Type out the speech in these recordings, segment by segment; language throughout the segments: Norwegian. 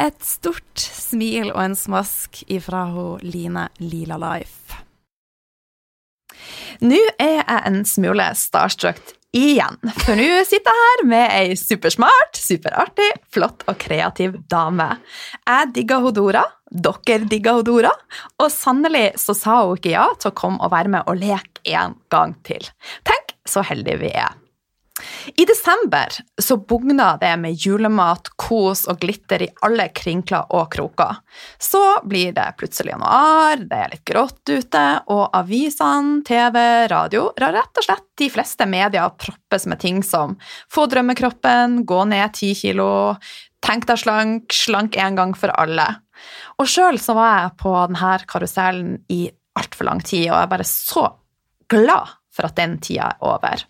Et stort smil og en smask ifra hun Line Lila Life. Nå er jeg en smule starstruck igjen, for nå sitter jeg her med ei supersmart, superartig, flott og kreativ dame. Jeg digger Hodora, dere digger Hodora, og sannelig så sa hun ikke ja til å komme og være med og leke en gang til. Tenk så heldige vi er. I desember så bugna det med julemat, kos og glitter i alle krinkler og kroker. Så blir det plutselig januar, det er litt grått ute, og avisene, TV, radio Rett og slett de fleste medier proppes med ting som få drømmekroppen, gå ned ti kilo, tenk deg slank, slank en gang for alle. Og sjøl så var jeg på denne karusellen i altfor lang tid, og jeg er bare så glad for at den tida er over.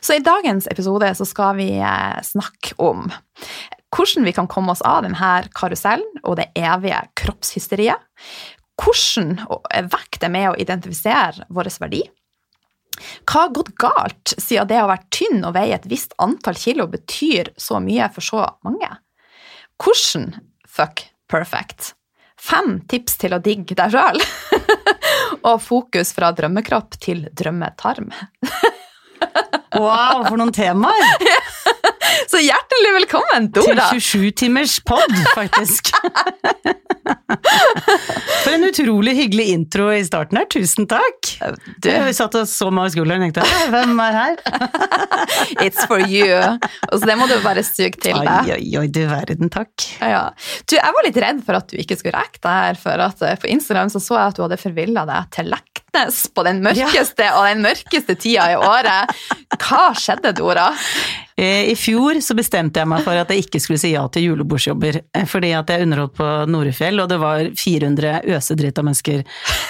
Så i dagens episode så skal vi eh, snakke om hvordan vi kan komme oss av denne karusellen og det evige kroppshysteriet. Hvordan vekk det med å identifisere vår verdi. Hva har gått galt siden det å være tynn og veie et visst antall kilo betyr så mye for så mange? Hvordan fuck perfect? Fem tips til å digge deg sjøl. og fokus fra drømmekropp til drømmetarm. Wow, for noen temaer! Så hjertelig velkommen, Dora! Til 27-timers pod, faktisk. For en utrolig hyggelig intro i starten her, tusen takk! Du, vi satt og så meg over skulderen og tenkte hvem er her? It's for you. Og så det må du bare suge til deg. Oi, oi, oi, du verden, takk. Ja. Du, jeg var litt redd for at du ikke skulle rekke det her, for at eh, på Instagram så, så jeg at du hadde forvilla deg til Leknes på den mørkeste ja. og den mørkeste tida i året. Hva skjedde, Dora? Eh, I fjor så bestemte jeg meg for at jeg ikke skulle si ja til julebordsjobber, eh, fordi at jeg underholdt på Norefjell, og det var 400 øsedrita mennesker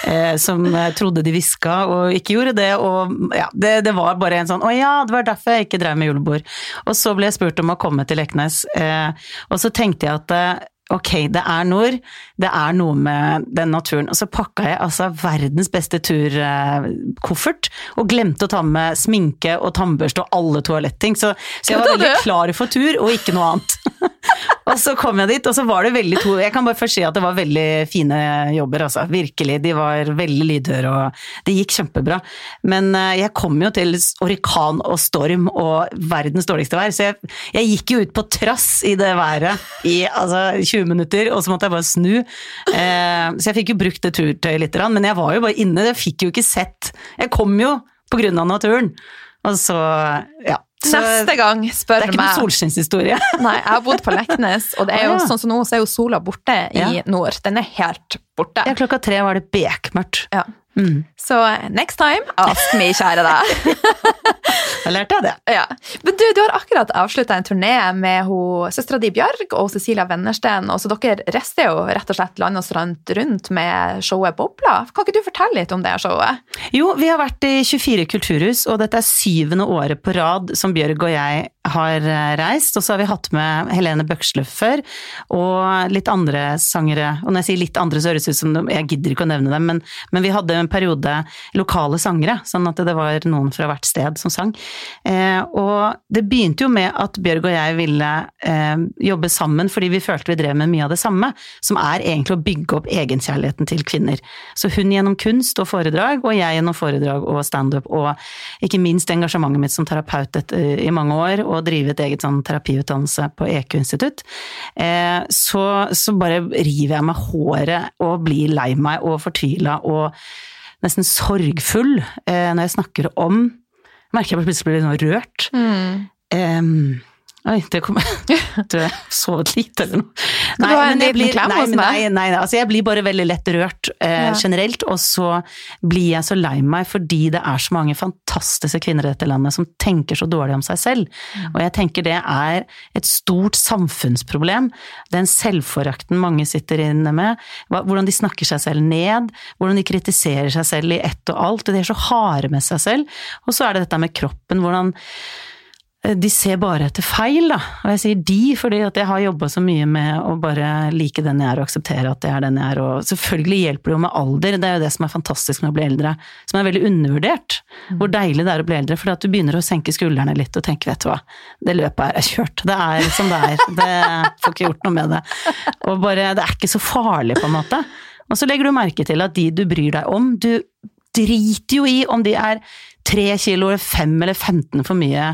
eh, som trodde de hviska og ikke gjorde det, og ja, det, det, var bare en sånn 'Å ja, det var derfor jeg ikke drev med julebord'. Og så ble jeg spurt om å komme til Leknes, eh, og så tenkte jeg at eh, ok, det er nord, det er noe med den naturen. Og så pakka jeg altså verdens beste turkoffert, og glemte å ta med sminke og tannbørste og alle toaletting. Så, så jeg var veldig klar for tur, og ikke noe annet. og så kom jeg dit, og så var det veldig to Jeg kan bare først si at det var veldig fine jobber, altså. Virkelig. De var veldig lydhøre, og det gikk kjempebra. Men eh, jeg kom jo til orkan og storm og verdens dårligste vær, så jeg, jeg gikk jo ut på trass i det været i altså 20 minutter, og så måtte jeg bare snu. Eh, så jeg fikk jo brukt det turtøyet litt, men jeg var jo bare inne, jeg fikk jo ikke sett Jeg kom jo på grunn av naturen. Og så, ja. Neste gang spør meg Det er ikke noen solskinnshistorie. Nei, jeg har bodd på Leknes, og det er jo sånn som nå, så er jo sola borte i ja. nord. Den er helt borte. Ja, klokka tre var det bekmørkt. Ja. Mm. Så next time, ask me, kjære deg. Da lærte jeg det. Ja. Men du, du har akkurat avslutta en turné med søstera di Bjørg og Cecilia Wennersten. Og så dere rister jo rett og slett land og strand rundt med showet Bobla. Kan ikke du fortelle litt om det showet? Jo, vi har vært i 24 kulturhus, og dette er syvende året på rad som Bjørg og jeg har eh, reist, og så har vi hatt med Helene Bøksle før, og litt andre sangere. Og når jeg sier litt andre, så høres det ut som Jeg gidder ikke å nevne dem, men, men, vi hadde en periode lokale sangere, sånn at det var noen fra hvert sted som sang. Eh, og det begynte jo med at Bjørg og jeg ville eh, jobbe sammen fordi vi følte vi drev med mye av det samme, som er egentlig å bygge opp egenkjærligheten til kvinner. Så hun gjennom kunst og foredrag, og jeg gjennom foredrag og standup, og ikke minst engasjementet mitt som terapeut i mange år og drive et eget sånn terapiutdannelse på EQ-institutt, eh, så, så, bare river jeg meg håret og blir lei meg og fortvila og nesten sorgfull eh, når jeg snakker om Merker jeg plutselig blir litt sånn rørt. Mm. Um, Oi, det kom jeg Du jeg sovet lite eller noe. Nei, du ha en liten klem hos meg? Nei, nei, nei, altså jeg blir bare veldig lett rørt eh, ja. generelt, og så blir jeg så lei meg fordi det er så mange fantastiske kvinner i dette landet som tenker så dårlig om seg selv. Mm. Og jeg tenker det er et stort samfunnsproblem. Den selvforakten mange sitter inne med, hvordan de snakker seg selv ned, hvordan de kritiserer seg selv i ett og alt, og de er så harde med seg selv. Og så er det dette med kroppen, hvordan de ser bare etter feil, da. Og jeg sier de fordi at jeg har jobba så mye med å bare like den jeg er og akseptere at jeg er den jeg er. Og selvfølgelig hjelper det jo med alder, det er jo det som er fantastisk med å bli eldre. Som er veldig undervurdert. Mm. Hvor deilig det er å bli eldre. Fordi at du begynner å senke skuldrene litt og tenke vet du hva, det løpet her er kjørt. Det er som det er. Det får ikke gjort noe med det. Og bare, det er ikke så farlig, på en måte. Og så legger du merke til at de du bryr deg om, du driter jo i om de er tre kilo eller fem eller 15 for mye,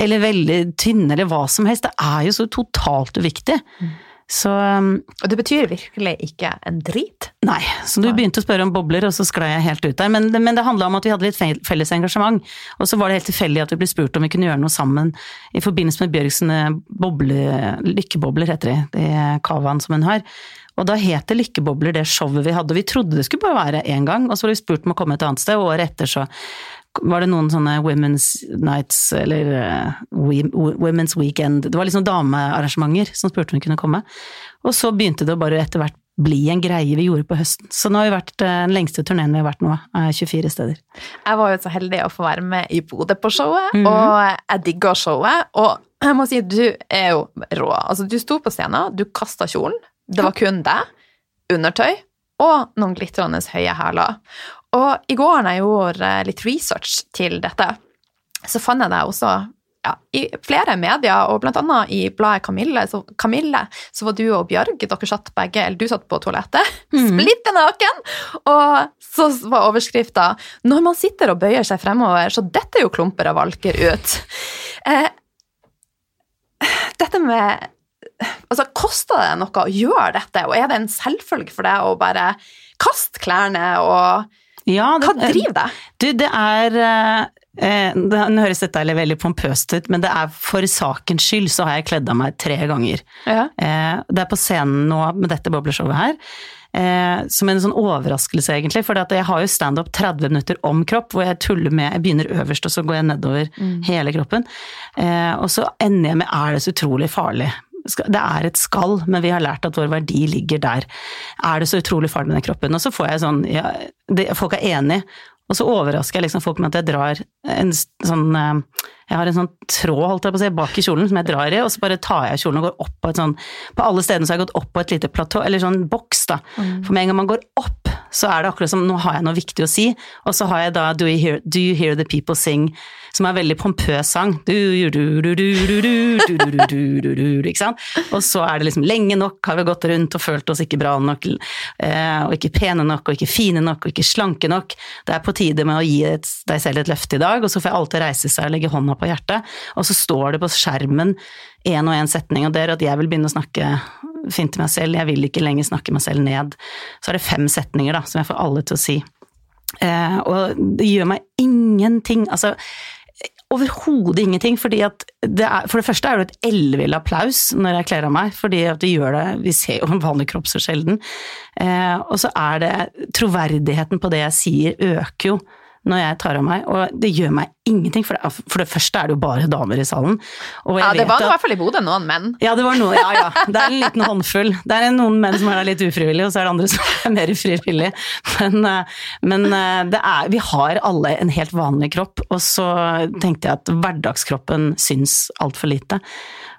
eller veldig tynne eller hva som helst. Det er jo så totalt uviktig. Mm. Så um, Og det betyr virkelig ikke en drit? Nei, så du begynte å spørre om bobler, og så sklei jeg helt ut der. Men, men det handla om at vi hadde litt felles engasjement. Og så var det helt tilfeldig at vi ble spurt om vi kunne gjøre noe sammen i forbindelse med Bjørgsen boble, lykkebobler, heter de, det kavaen som hun har. Og da het det Lykkebobler, det showet vi hadde. Vi trodde det skulle bare være én gang, og så ble vi spurt om å komme et annet sted, og året etter så var det noen sånne Women's Nights eller uh, Women's Weekend Det var liksom damearrangementer som spurte om hun kunne komme. Og så begynte det å bare etter hvert bli en greie vi gjorde på høsten. Så nå har vi vært eh, den lengste turneen vi har vært nå, 24 steder. Jeg var jo så heldig å få være med i Bodø på showet, mm -hmm. og jeg digga showet. Og jeg må si at du er jo rå. Altså, du sto på scenen, du kasta kjolen, det var kun deg, undertøy og noen glitrende høye hæler. Og i går når jeg gjorde litt research til dette, så fant jeg det også ja, i flere medier, og annet i bladet Kamille, så, Kamille, så var du og Bjørg Dere satt begge, eller du satt på toalettet, mm. splitter naken! Og så var overskrifta 'Når man sitter og bøyer seg fremover, så detter jo klumper av valker ut'. Eh, dette med Altså, koster det noe å gjøre dette, og er det en selvfølge for deg å bare kaste klærne og ja, det, Hva driver deg? Du, det er eh, det, Nå høres dette veldig pompøst ut, men det er for sakens skyld så har jeg kledd av meg tre ganger. Ja. Eh, det er på scenen nå med dette bobleshowet her. Eh, som en sånn overraskelse, egentlig. For jeg har jo standup 30 minutter om kropp, hvor jeg tuller med Jeg begynner øverst, og så går jeg nedover mm. hele kroppen. Eh, og så ender jeg med Er det så utrolig farlig? Det er et skall, men vi har lært at vår verdi ligger der. Er det så utrolig farlig med den kroppen? Og så får jeg sånn ja, det, Folk er enig, og så overrasker jeg liksom folk med at jeg drar en sånn eh, Jeg har en sånn tråd, holdt jeg på å si, bak i kjolen som jeg drar i, og så bare tar jeg kjolen og går opp på et sånn På alle stedene så har jeg gått opp på et lite platå, eller sånn boks, da. Mm. For med en gang man går opp, så er det akkurat som nå har jeg noe viktig å si, og så har jeg da Do you hear, do you hear the people sing? som er en veldig pompøs sang. Ikke sant? Og så er det liksom lenge nok har vi gått rundt og følt oss ikke bra nok, og ikke pene nok, og ikke fine nok, og ikke slanke nok. Det er på tide med å gi deg selv et løfte i dag, og så får jeg alltid reise seg og legge hånda på hjertet, og så står det på skjermen én og én setning, og det er at jeg vil begynne å snakke fint til meg selv, jeg vil ikke lenger snakke meg selv ned. Så er det fem setninger da, som jeg får alle til å si. Eh, og det gjør meg ingenting. Altså, Overhodet ingenting. fordi at det er, For det første er det et ellevill applaus når jeg kler av meg, fordi at vi gjør det Vi ser jo en vanlig kropp så sjelden. Eh, og så er det Troverdigheten på det jeg sier, øker jo når jeg tar av meg, og det gjør meg ingenting, for det, for det første er det jo bare damer i salen. Ja, det var at, i hvert fall i Bodø noen menn. ja, det var noe, ja ja. Det er en liten håndfull. Det er noen menn som er der litt ufrivillig, og så er det andre som er mer frivillig. Men, eh, men eh, det er, vi har alle en helt vanlig kropp, og så tenkte jeg at hverdagskroppen syns altfor lite.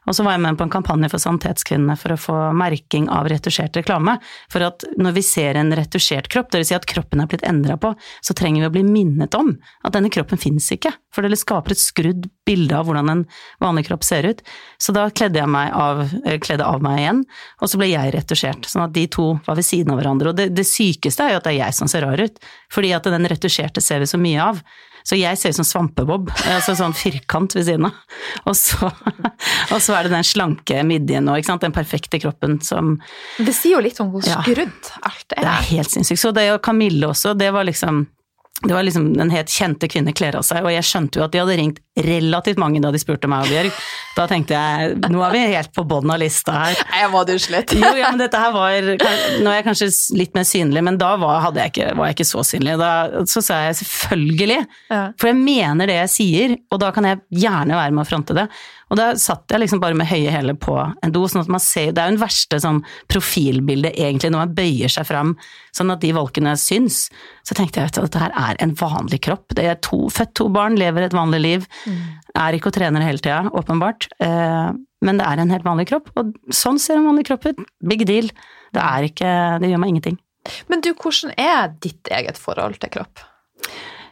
Og så var jeg med på en kampanje for Sanitetskvinnene for å få merking av retusjert reklame. For at når vi ser en retusjert kropp, dvs. Si at kroppen er blitt endra på, så trenger vi å bli minnet om at denne kroppen fins ikke. For det skaper et skrudd bilde av hvordan en vanlig kropp ser ut. Så da kledde jeg meg av, eh, kledde av meg igjen, og så ble jeg retusjert. Sånn at de to var ved siden av hverandre. Og det, det sykeste er jo at det er jeg som ser rar ut, fordi at den retusjerte ser vi så mye av. Så jeg ser ut som Svampebob, altså sånn firkant ved siden av. Og så, og så er det den slanke midjen og den perfekte kroppen som Det sier jo litt om hvor Ja. alt er. Det er helt sinnssykt. Så det og Camille også, det var liksom det var liksom en helt kjente kvinne kler av seg, og jeg skjønte jo at de hadde ringt relativt mange da de spurte meg og Bjørg. Da tenkte jeg nå er vi helt på bånn av lista her. Nei, var du slett. Jo, ja, men dette her var Nå er jeg kanskje litt mer synlig, men da var, jeg ikke, var jeg ikke så synlig. Da, så sa jeg selvfølgelig, Ja. for jeg mener det jeg sier, og da kan jeg gjerne være med å fronte det. Og da satt jeg liksom bare med høye hæler på en do, sånn at man ser Det er jo den verste sånn profilbildet egentlig, når man bøyer seg fram sånn at de valkene syns. Så tenkte jeg at dette her er en vanlig kropp. Det er to, født to barn, lever et vanlig liv. Er ikke og trener hele tida, åpenbart. Eh, men det er en helt vanlig kropp, og sånn ser en vanlig kropp ut. Big deal. Det er ikke Det gjør meg ingenting. Men du, hvordan er ditt eget forhold til kropp?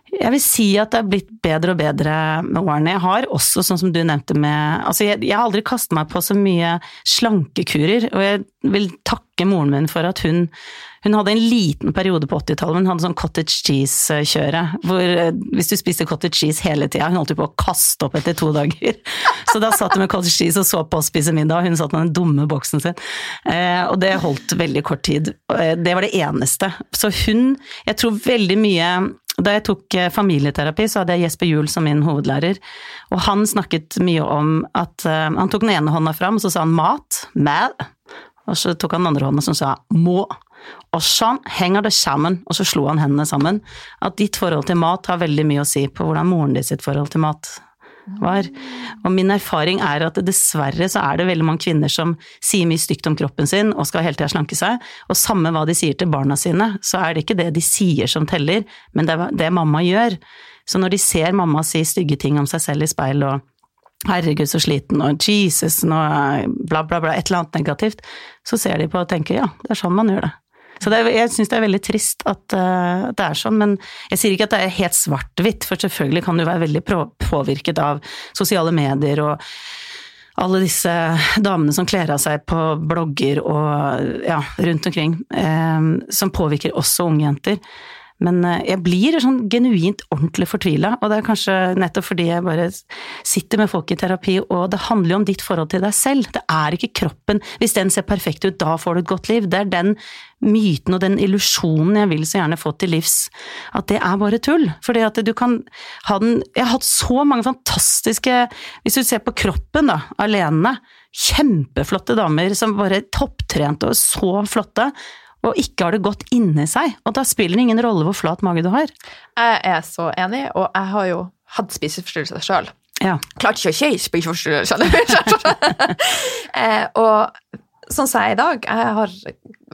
Jeg vil si at det er blitt bedre og bedre med årene. Jeg har også, sånn som du nevnte med Altså, jeg, jeg har aldri kastet meg på så mye slankekurer, og jeg vil takke moren min for at hun hun hadde en liten periode på 80-tallet, hun hadde sånn cottage cheese-kjøre. Hvor eh, hvis du spiste cottage cheese hele tida, hun holdt jo på å kaste opp etter to dager. Så da satt hun med cottage cheese og så på oss spise middag, og hun satt med den dumme boksen sin. Eh, og det holdt veldig kort tid. Eh, Det var det eneste. Så hun Jeg tror veldig mye da jeg tok familieterapi, så hadde jeg Jesper Juel som min hovedlærer, og han snakket mye om at Han tok den ene hånda fram, og så sa han mat, mæ, og så tok han den andre hånda som sa må. Og sånn henger det sammen, og så slo han hendene sammen. At ditt forhold til mat har veldig mye å si på hvordan moren din sitt forhold til mat var. Og min erfaring er at dessverre så er det veldig mange kvinner som sier mye stygt om kroppen sin og skal hele tida slanke seg, og samme hva de sier til barna sine, så er det ikke det de sier som teller, men det er det mamma gjør. Så når de ser mamma si stygge ting om seg selv i speil og herregud så sliten, og Jesus, nå bla bla bla, et eller annet negativt, så ser de på og tenker ja, det er sånn man gjør det. Så det jeg syns det er veldig trist at, uh, det er sånn, men jeg sier ikke at det er helt svart-hvitt, for selvfølgelig kan du være veldig påvirket av sosiale medier og alle disse damene som kler av seg på blogger og ja, rundt omkring, um, som påvirker også unge jenter. Men jeg blir sånn genuint ordentlig fortvila, og det er kanskje nettopp fordi jeg bare sitter med folk i terapi, og det handler jo om ditt forhold til deg selv. Det er ikke kroppen. Hvis den ser perfekt ut, da får du et godt liv. Det er den myten og den illusjonen jeg vil så gjerne få til livs, at det er bare tull. Fordi at du kan ha den Jeg har hatt så mange fantastiske Hvis du ser på kroppen, da, alene. Kjempeflotte damer som bare topptrente og så flotte og ikke har det godt inni seg. Og da spiller det ingen rolle hvor flat mage du har. Jeg er så enig, og jeg har jo hatt spiseforstyrrelser sjøl. Ja. Klarte ikke å kjøre spiseforstyrrelser. eh, og sånn som jeg er i dag, jeg har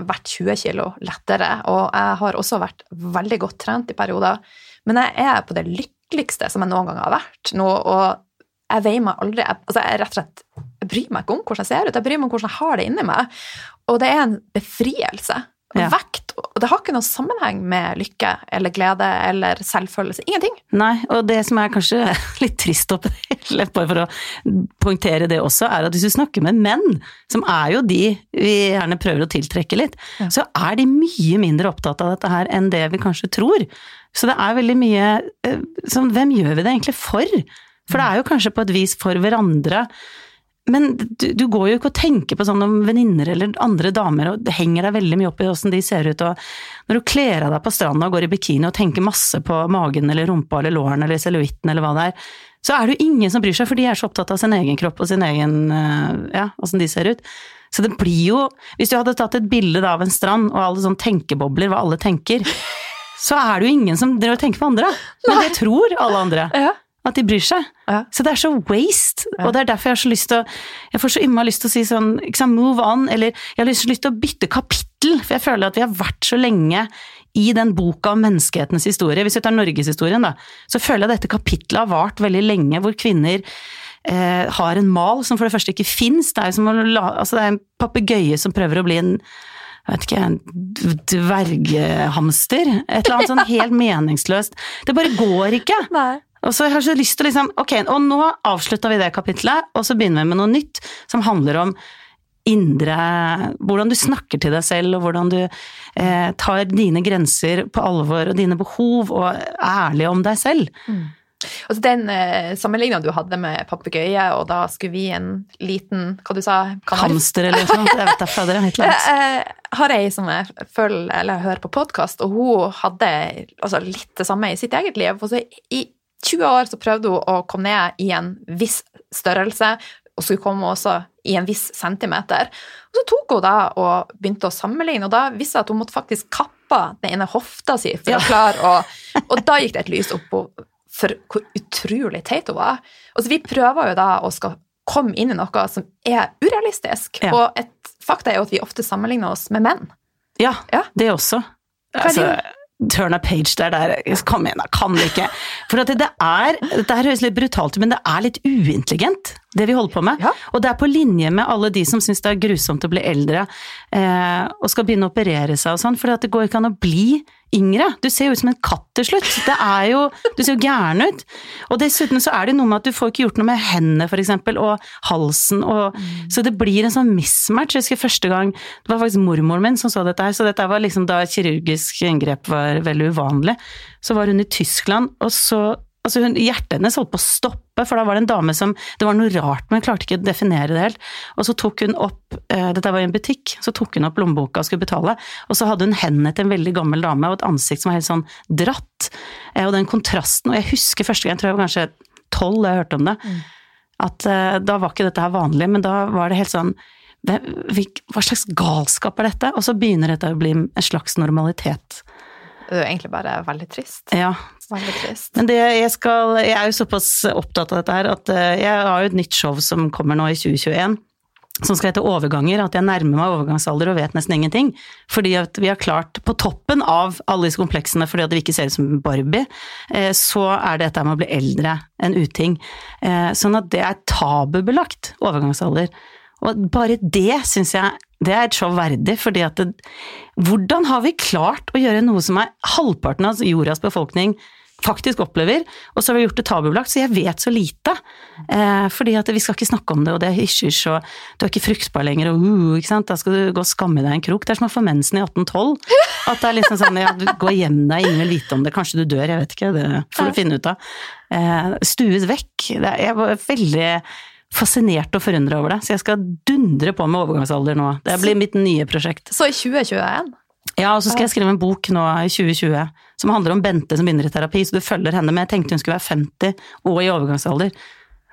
vært 20 kilo lettere, og jeg har også vært veldig godt trent i perioder. Men jeg er på det lykkeligste som jeg noen gang har vært nå, og jeg veier meg aldri jeg, altså jeg rett og slett jeg bryr meg ikke om hvordan jeg ser ut, jeg bryr meg om hvordan jeg har det inni meg. Og det er en befrielse. Ja. Vekt. Det har ikke noen sammenheng med lykke eller glede eller selvfølelse. Ingenting. Nei, og det som er kanskje litt trist oppi det hele, bare for å poengtere det også, er at hvis du snakker med menn, som er jo de vi gjerne prøver å tiltrekke litt, Ja. så er de mye mindre opptatt av dette her enn det vi kanskje tror. Så det er veldig mye sånn, hvem gjør vi det egentlig for? For det er jo kanskje på et vis for hverandre. Men du, du går jo ikke og tenker på sånn om venninner eller andre damer, og det henger deg veldig mye opp i åssen de ser ut, og når du kler av deg på stranda og går i bikini og tenker masse på magen eller rumpa eller låren eller cellulitten eller hva det er, så er det jo ingen som bryr seg, for de er så opptatt av sin egen kropp og sin egen eh, ja, åssen de ser ut. Så det blir jo Hvis du hadde tatt et bilde av en strand og alle sånne tenkebobler, hva alle tenker, så er det jo ingen som driver og tenker på andre. Men det tror alle andre. Ja. At de bryr seg. Ja. Så det er så waste. Ja. Og det er derfor jeg har så lyst til å Jeg får så innmari lyst til å si sånn ikke sant, move on, eller jeg har lyst, til å bytte kapittel. For jeg føler at vi har vært så lenge i den boka om menneskehetens historie. Hvis vi tar norgeshistorien, da, så føler jeg at dette kapittelet har vart veldig lenge, hvor kvinner eh, har en mal som for det første ikke fins. Det er jo som å la, altså det er en papegøye som prøver å bli en jeg vet ikke, en dverghamster. Et eller annet sånn helt meningsløst. Det bare går ikke. Nei. Og så har jeg så lyst til å liksom, ok, og nå avslutta vi det kapitlet, og så begynner vi med noe nytt som handler om indre Hvordan du snakker til deg selv, og hvordan du eh, tar dine grenser på alvor, og dine behov, og er ærlig om deg selv. Altså den eh, sammenligninga du hadde med papegøye, og da skulle vi en liten Hva du sa kanar... Hamster eller noe sånt. Jeg vet da fader, et eller annet. Jeg eh, har ei som jeg følger, eller hører på podkast, og hun hadde altså, litt det samme i sitt eget liv. Og så I 20 år så prøvde hun å komme ned i en viss størrelse, og skulle komme også i en viss centimeter. Og så tok hun da og begynte å sammenligne, og da visste det at hun måtte faktisk kappe den ene hofta si for Ja. å klare å Og da gikk det et lys opp for hvor utrolig teit hun var. Og så vi prøver jo da å skal komme inn i noe som er urealistisk. Ja. Og et fakta er jo at vi ofte sammenligner oss med menn. Ja, Ja. det også. Hva er Altså, det? Turn a page der, der. Kom igjen, da. Kan det ikke. For at det, det er Dette her høres litt brutalt ut, men det er litt uintelligent, det vi holder på med. Ja. Og det er på linje med alle de som syns det er grusomt å bli eldre eh, og skal begynne å operere seg og sånn, for det går ikke an å bli yngre. Du ser jo ut som en katt til slutt. Det er jo Du ser jo gæren ut. Og dessuten så er det noe med at du får ikke gjort noe med hendene, eksempel, og halsen og Så det blir en sånn mismatch. Jeg husker første gang Det var faktisk mormoren min som så dette her, så dette var liksom da kirurgisk inngrep var veldig uvanlig. Så var hun i Tyskland, og så Altså hun, hjertet hennes holdt på å stoppe, for da var det en dame som Det var noe rart, men hun klarte ikke å definere det helt. Og så tok hun opp eh, Dette var i en butikk, så tok hun opp lommeboka og skulle betale. Og så hadde hun hendene til en veldig gammel dame og et ansikt som var helt sånn dratt. Eh, og den kontrasten Og jeg husker første gang, jeg tror jeg var kanskje tolv da jeg hørte om det, at eh, da var ikke dette her vanlig, men da var det helt sånn Hva slags galskap er dette? Og så begynner dette å bli en slags normalitet. Det er jo egentlig bare veldig trist. Ja, Veldig trist. Men det jeg skal Jeg er jo såpass opptatt av dette her at eh, jeg har jo et nytt show som kommer nå i 2021. Som skal hete Overganger, at jeg nærmer meg overgangsalder og vet nesten ingenting. Fordi at vi har klart, på toppen av alle disse kompleksene fordi at vi ikke ser ut som Barbie, eh, så er det dette med å bli eldre en uting. Eh, Sånn at det er tabubelagt, overgangsalder. Og bare det syns jeg det er et show verdig, fordi at det, hvordan har vi klart å gjøre noe som er halvparten av jordas befolkning faktisk opplever, og så har vi gjort det tabubelagt, så jeg vet så lite. Eh, fordi at vi skal ikke snakke om det, og det er hysj-hysj, og du er ikke fruktbar lenger, og uh, ikke sant, da skal du gå og skamme deg i en krok. Det er som å få mensen i 1812. At det er liksom sånn, ja, du går hjem deg, ingen vil vite om det, kanskje du dør, jeg vet ikke, det får du finne ut av. Eh, stues vekk. Det er, jeg var veldig fascinert og forundret over det, så jeg skal dundre på med overgangsalder nå. Det blir mitt nye prosjekt. Så i 2021 Ja, og så skal jeg skrive en bok nå i 2020 som handler om Bente som begynner i terapi, så du følger henne. med. jeg tenkte hun skulle være 50 og i overgangsalder.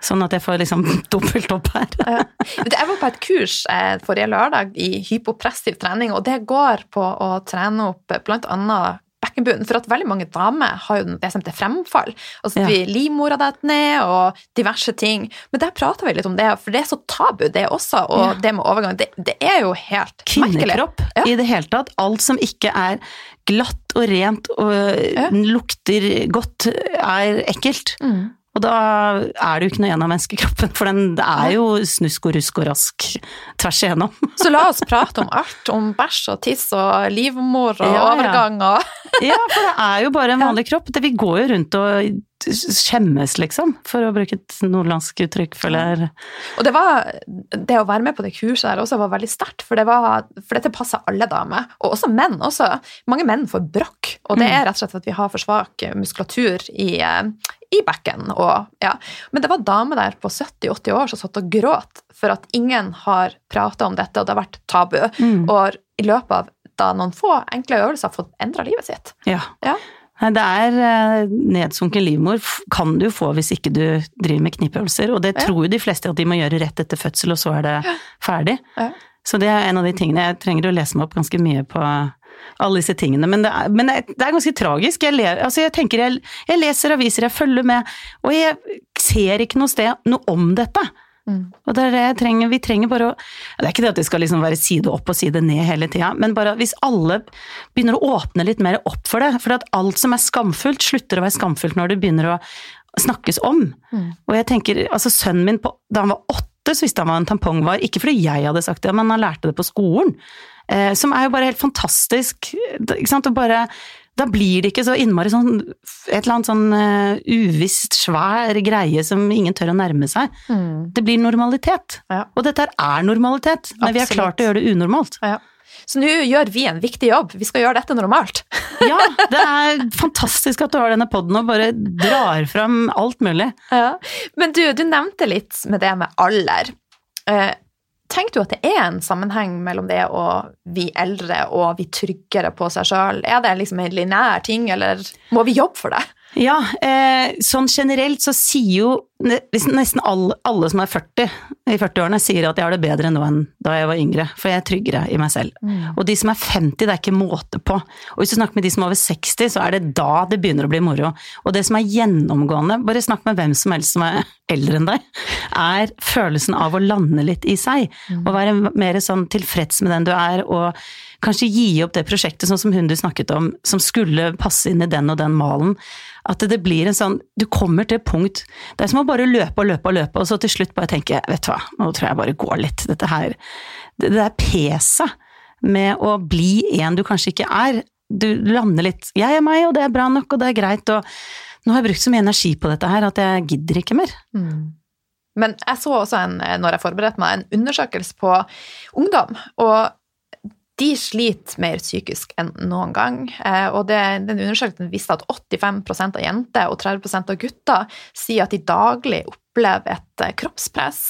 Sånn at jeg får liksom dobbelt opp her. Jeg var på et kurs eh, forrige lørdag i hypopressiv trening, og det går på å trene opp annet bekkenbunnen, for at veldig mange damer har jo det som heter fremfall. Altså Ja. livmora detter ned, og diverse ting. Men der prater vi litt om det, for det er så tabu, det også, og Ja. det med overgang. Det, det er jo helt. Kvinnekropp Ja. i det hele tatt. Alt som ikke er glatt og rent og Ja. lukter godt, er ekkelt. Mm. Og da er det jo ikke noe igjen av menneskekroppen, for den, det er jo snusk og rusk og rask tvers igjennom. Så la oss prate om alt. Om bæsj og tiss og livmor og ja. overgang og Ja, for det er jo bare en vanlig kropp. Det, vi går jo rundt og skjemmes, liksom, for å bruke et nordlandsk uttrykk, føler. Og det var Det å være med på det kurset der også var veldig sterkt, for, det var, for dette passer alle damer, og også menn. også. Mange menn får brokk, og det Mm. er rett og slett at vi har for svak muskulatur i, i bekken. Og, ja. Men det var damer der på 70-80 år som satt og gråt for at ingen har prata om dette, og det har vært tabu. Mm. Og i løpet av da noen få enkle øvelser fått endra livet sitt. Ja. Ja. Nei, det er eh, nedsunken livmor kan du få hvis ikke du driver med knipeøvelser, og det Ja. tror jo de fleste at de må gjøre rett etter fødsel, og så er det ferdig. Ja. Så det er en av de tingene jeg trenger å lese meg opp ganske mye på alle disse tingene. Men det er, men det er ganske tragisk. Jeg, ler, altså jeg tenker jeg, jeg, leser aviser, jeg følger med, og jeg ser ikke noe sted noe om dette. Mm. Og det er det jeg trenger. Vi trenger bare å Det er ikke det at vi skal liksom være side opp og side ned hele tida, men bare hvis alle begynner å åpne litt mer opp for det. For at alt som er skamfullt, slutter å være skamfullt når det begynner å snakkes om. Mm. Og jeg tenker, altså sønnen min på, da han var åtte, så visste han hva en tampong var. Ikke fordi jeg hadde sagt det, men han lærte det på skolen. Eh, som er jo bare helt fantastisk. Ikke sant? Og bare da blir det ikke så innmari sånn et eller annet sånn uh, uvisst, svær greie som ingen tør å nærme seg. Mm. Det blir normalitet. Ja. Og dette er normalitet, men Absolutt. vi har klart å gjøre det unormalt. Ja. Så nå gjør vi en viktig jobb. Vi skal gjøre dette normalt. ja, det er fantastisk at du har denne poden og bare drar fram alt mulig. Ja. Men du, du nevnte litt med det med alder. Eh, tenker du at det er en sammenheng mellom det å bli eldre og bli tryggere på seg sjøl? Er det liksom en lineær ting, eller må vi jobbe for det? Ja, eh, sånn generelt så sier jo nesten alle, alle som er 40 i 40-årene, sier at jeg har det bedre nå enn da jeg var yngre, for jeg er tryggere i meg selv. Mm. Og de som er 50, det er ikke måte på. Og hvis du snakker med de som er over 60, så er det da det begynner å bli moro. Og det som er gjennomgående, bare snakk med hvem som helst som er eldre enn deg, er følelsen av å lande litt i seg. Mm. Og være mer sånn tilfreds med den du er, og kanskje gi opp det prosjektet sånn som hun du snakket om, som skulle passe inn i den og den malen. At det blir en sånn Du kommer til et punkt Det er som å bare løpe og løpe og løpe, og så til slutt bare tenke vet du hva, nå tror jeg bare går litt. Dette her Det, er peset med å bli en du kanskje ikke er. Du lander litt Jeg er meg, og det er bra nok, og det er greit, og nå har jeg brukt så mye energi på dette her at jeg gidder ikke mer. Mm. Men jeg så også en, når jeg forberedte meg, en undersøkelse på ungdom. Og de sliter mer psykisk enn noen gang. Eh, og det, den undersøkelsen viste at 85% av jenter og 30% av gutter sier at de daglig opplever et eh, kroppspress.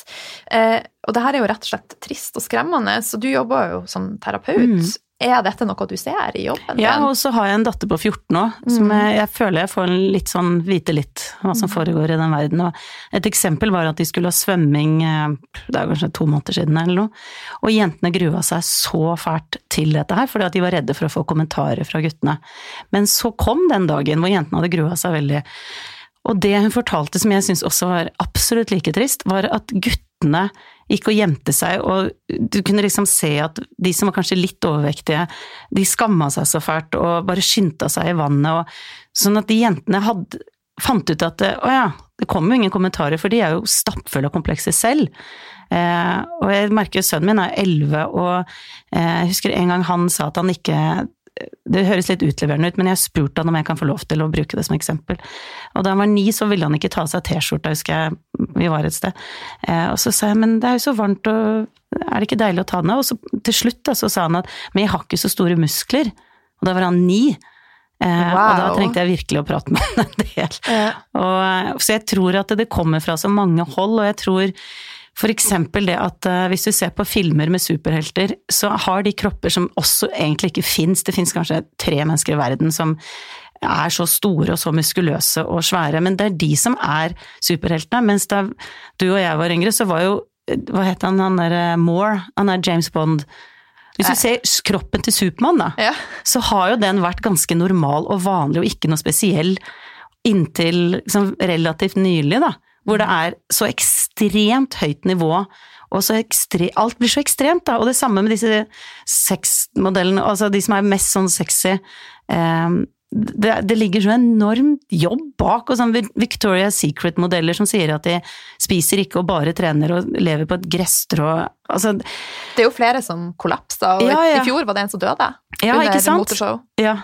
Eh, og det her er jo rett og slett trist og skremmende, så du jobber jo som terapeut. Mm. Er dette noe du ser i jobben din? Ja, og så har jeg en datter på 14 òg, som mm. jeg, jeg, føler jeg får litt sånn vite litt hva som mm. foregår i den verden. Og et eksempel var at de skulle ha svømming, eh, det er kanskje to måneder siden eller noe, og jentene grua seg så fælt til dette her, fordi at de var redde for å få kommentarer fra guttene. Men så kom den dagen hvor jentene hadde grua seg veldig. Og det hun fortalte som jeg syns også var absolutt like trist, var at guttene gikk og gjemte seg, og du kunne liksom se at de som var kanskje litt overvektige, de skamma seg så fælt og bare skyndte seg i vannet, og sånn at de jentene hadde, fant ut at å ja, det kommer jo ingen kommentarer, for de er jo stappfulle av komplekser selv. Eh, og jeg merker sønnen min er elleve, og eh, jeg husker en gang han sa at han ikke det høres litt utleverende ut, men jeg har spurt han om jeg kan få lov til å bruke det som eksempel. Og da han var ni, så ville han ikke ta av seg T-skjorta, husker jeg, vi var et sted. Eh, og så sa jeg men det er jo så varmt, og er det ikke deilig å ta den av? Og så til slutt da, så sa han at men jeg har ikke så store muskler. Og da var han ni. Eh, wow. Og da trengte jeg virkelig å prate med han en del. Ja. Og, så jeg tror at det kommer fra så mange hold, og jeg tror for eksempel det at uh, hvis du ser på filmer med superhelter, så har de kropper som også egentlig ikke fins. Det fins kanskje tre mennesker i verden som er så store og så muskuløse og svære, men det er de som er superheltene. Mens da du og jeg var yngre, så var jo Hva het han, han der uh, Moore? Han er James Bond. Hvis du ser kroppen til Supermann, da, ja. så har jo den vært ganske normal og vanlig og ikke noe spesiell inntil liksom, relativt nylig, da hvor det er så ekstremt høyt nivå, og så ekstre, alt blir så ekstremt, da. Og det samme med disse sexmodellene, altså de som er mest sånn sexy. Um, det, det, ligger så enormt jobb bak, og sånn Victoria's Secret-modeller som sier at de spiser ikke og bare trener og lever på et gresstrå altså, Det er jo flere som kollapsa, og ja, ja. i fjor var det en som døde. Ja, ikke sant? Motorshow. Ja.